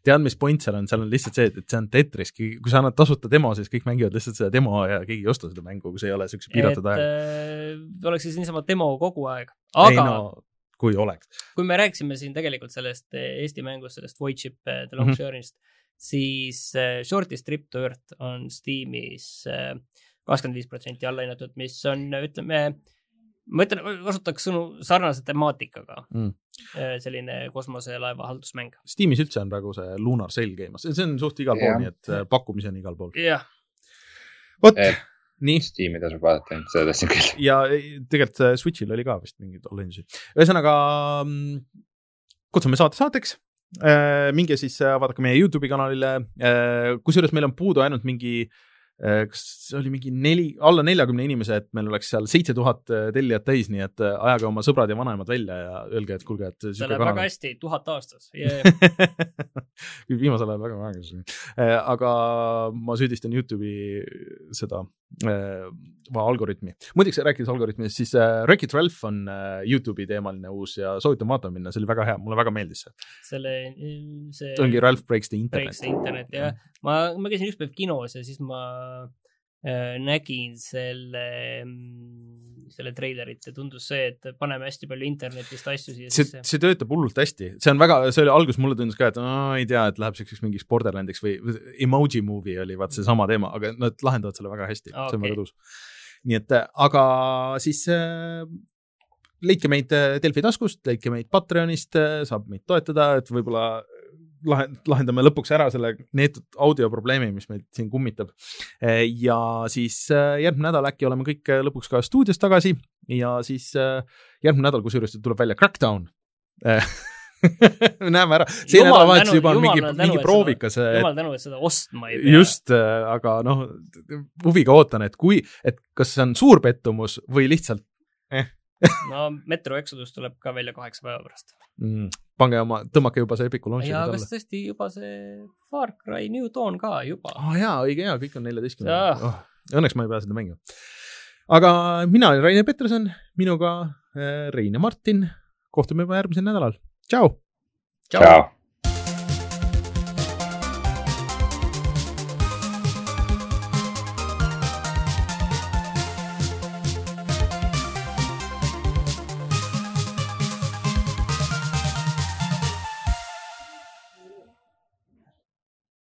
tead, mis point seal on, seal on lihtsalt see, et see on Tetris, kui sa annad tasuta demo, siis kõik mängivad lihtsalt seda demo ja keegi ei osta seda mängu, kui see ei ole siukse piiratud ajaga äh,. oleks siis niisama demo kogu aeg, aga. No, kui oleks. kui me rääkisime siin tegelikult sellest Eesti mängust, sellest Void Ship The Long mm -hmm. Siis äh, Shortest Trip to Earth on Steamis äh, kakskümmend viis protsenti alla hinnatud, mis on, ütleme, ma ütlen, kasutaks sõnu sarnase temaatikaga mm.. Äh, selline kosmoselaeva haldusmäng. Steamis üldse on praegu see Lunar Sail käimas, see on suht igal pool, nii et pakkumisi on igal pool. jah. vot eh,, nii. Steam'i tasub vaadata, seda tahtsin küll. ja tegelikult Switch'il oli ka vist mingeid allahindusi. ühesõnaga mm, kutsume saate saateks minge siis äh, vaadake meie Youtube'i kanalile, äh, kusjuures meil on puudu ainult mingi kas see oli mingi neli, alla neljakümne inimese, et meil oleks seal seitse tuhat tellijat täis, nii et ajage oma sõbrad ja vanaemad välja ja öelge, et kuulge, et. see läheb väga hästi, tuhat aastas yeah. viimasel ajal väga vähe. aga ma süüdistan Youtube'i seda äh, algoritmi. muideks rääkides algoritmist, siis äh, Wreck-It Ralph on äh, Youtube'i teemaline uus ja soovitan vaatama minna, see oli väga hea, mulle väga meeldis see. selle, see. ongi Ralph Breaks the Internet. Breaks the Internet jah, ma, ma käisin üks päev kinos ja siis ma äh, nägin selle mm, selle treilerit ja tundus see, et paneme hästi palju internetist asju siia sisse. see töötab hullult hästi, see on väga, see oli alguses mulle tundus ka, et no, ei tea, et läheb siukseks mingiks Borderlandiks või emoji movie oli vaat seesama teema, aga nad lahendavad selle väga hästi okay., see on väga tuus. nii et, aga siis äh, leidke meid äh, Delfi taskust, leidke meid Patreonist, äh, saab meid toetada, et võib-olla lahendame lõpuks ära selle neetud audio probleemi, mis meid siin kummitab. ja siis äh, järgmine nädal äkki oleme kõik äh, lõpuks ka stuudios tagasi ja siis äh, järgmine nädal, kusjuures tuleb välja Crackdown näeme ära, see nädalavahetus juba on mingi, mingi proovikas. jumal tänu, et seda ostma ei pea. just, aga noh, huviga ootan, et kui, et kas see on suur pettumus või lihtsalt eh. no Metro Exodus tuleb ka välja kaheksa päeva pärast mm pange oma, tõmmake juba see Epiku launch. ja kas tõesti juba see Far Cry New Dawn ka juba? aa oh, jaa, õige jaa, kõik on neljateistkümnendal oh,. Õnneks ma ei pea seda mängima. aga mina olen Rainer Peterson, minuga äh, Rein ja Martin. kohtume juba järgmisel nädalal. tšau. tšau.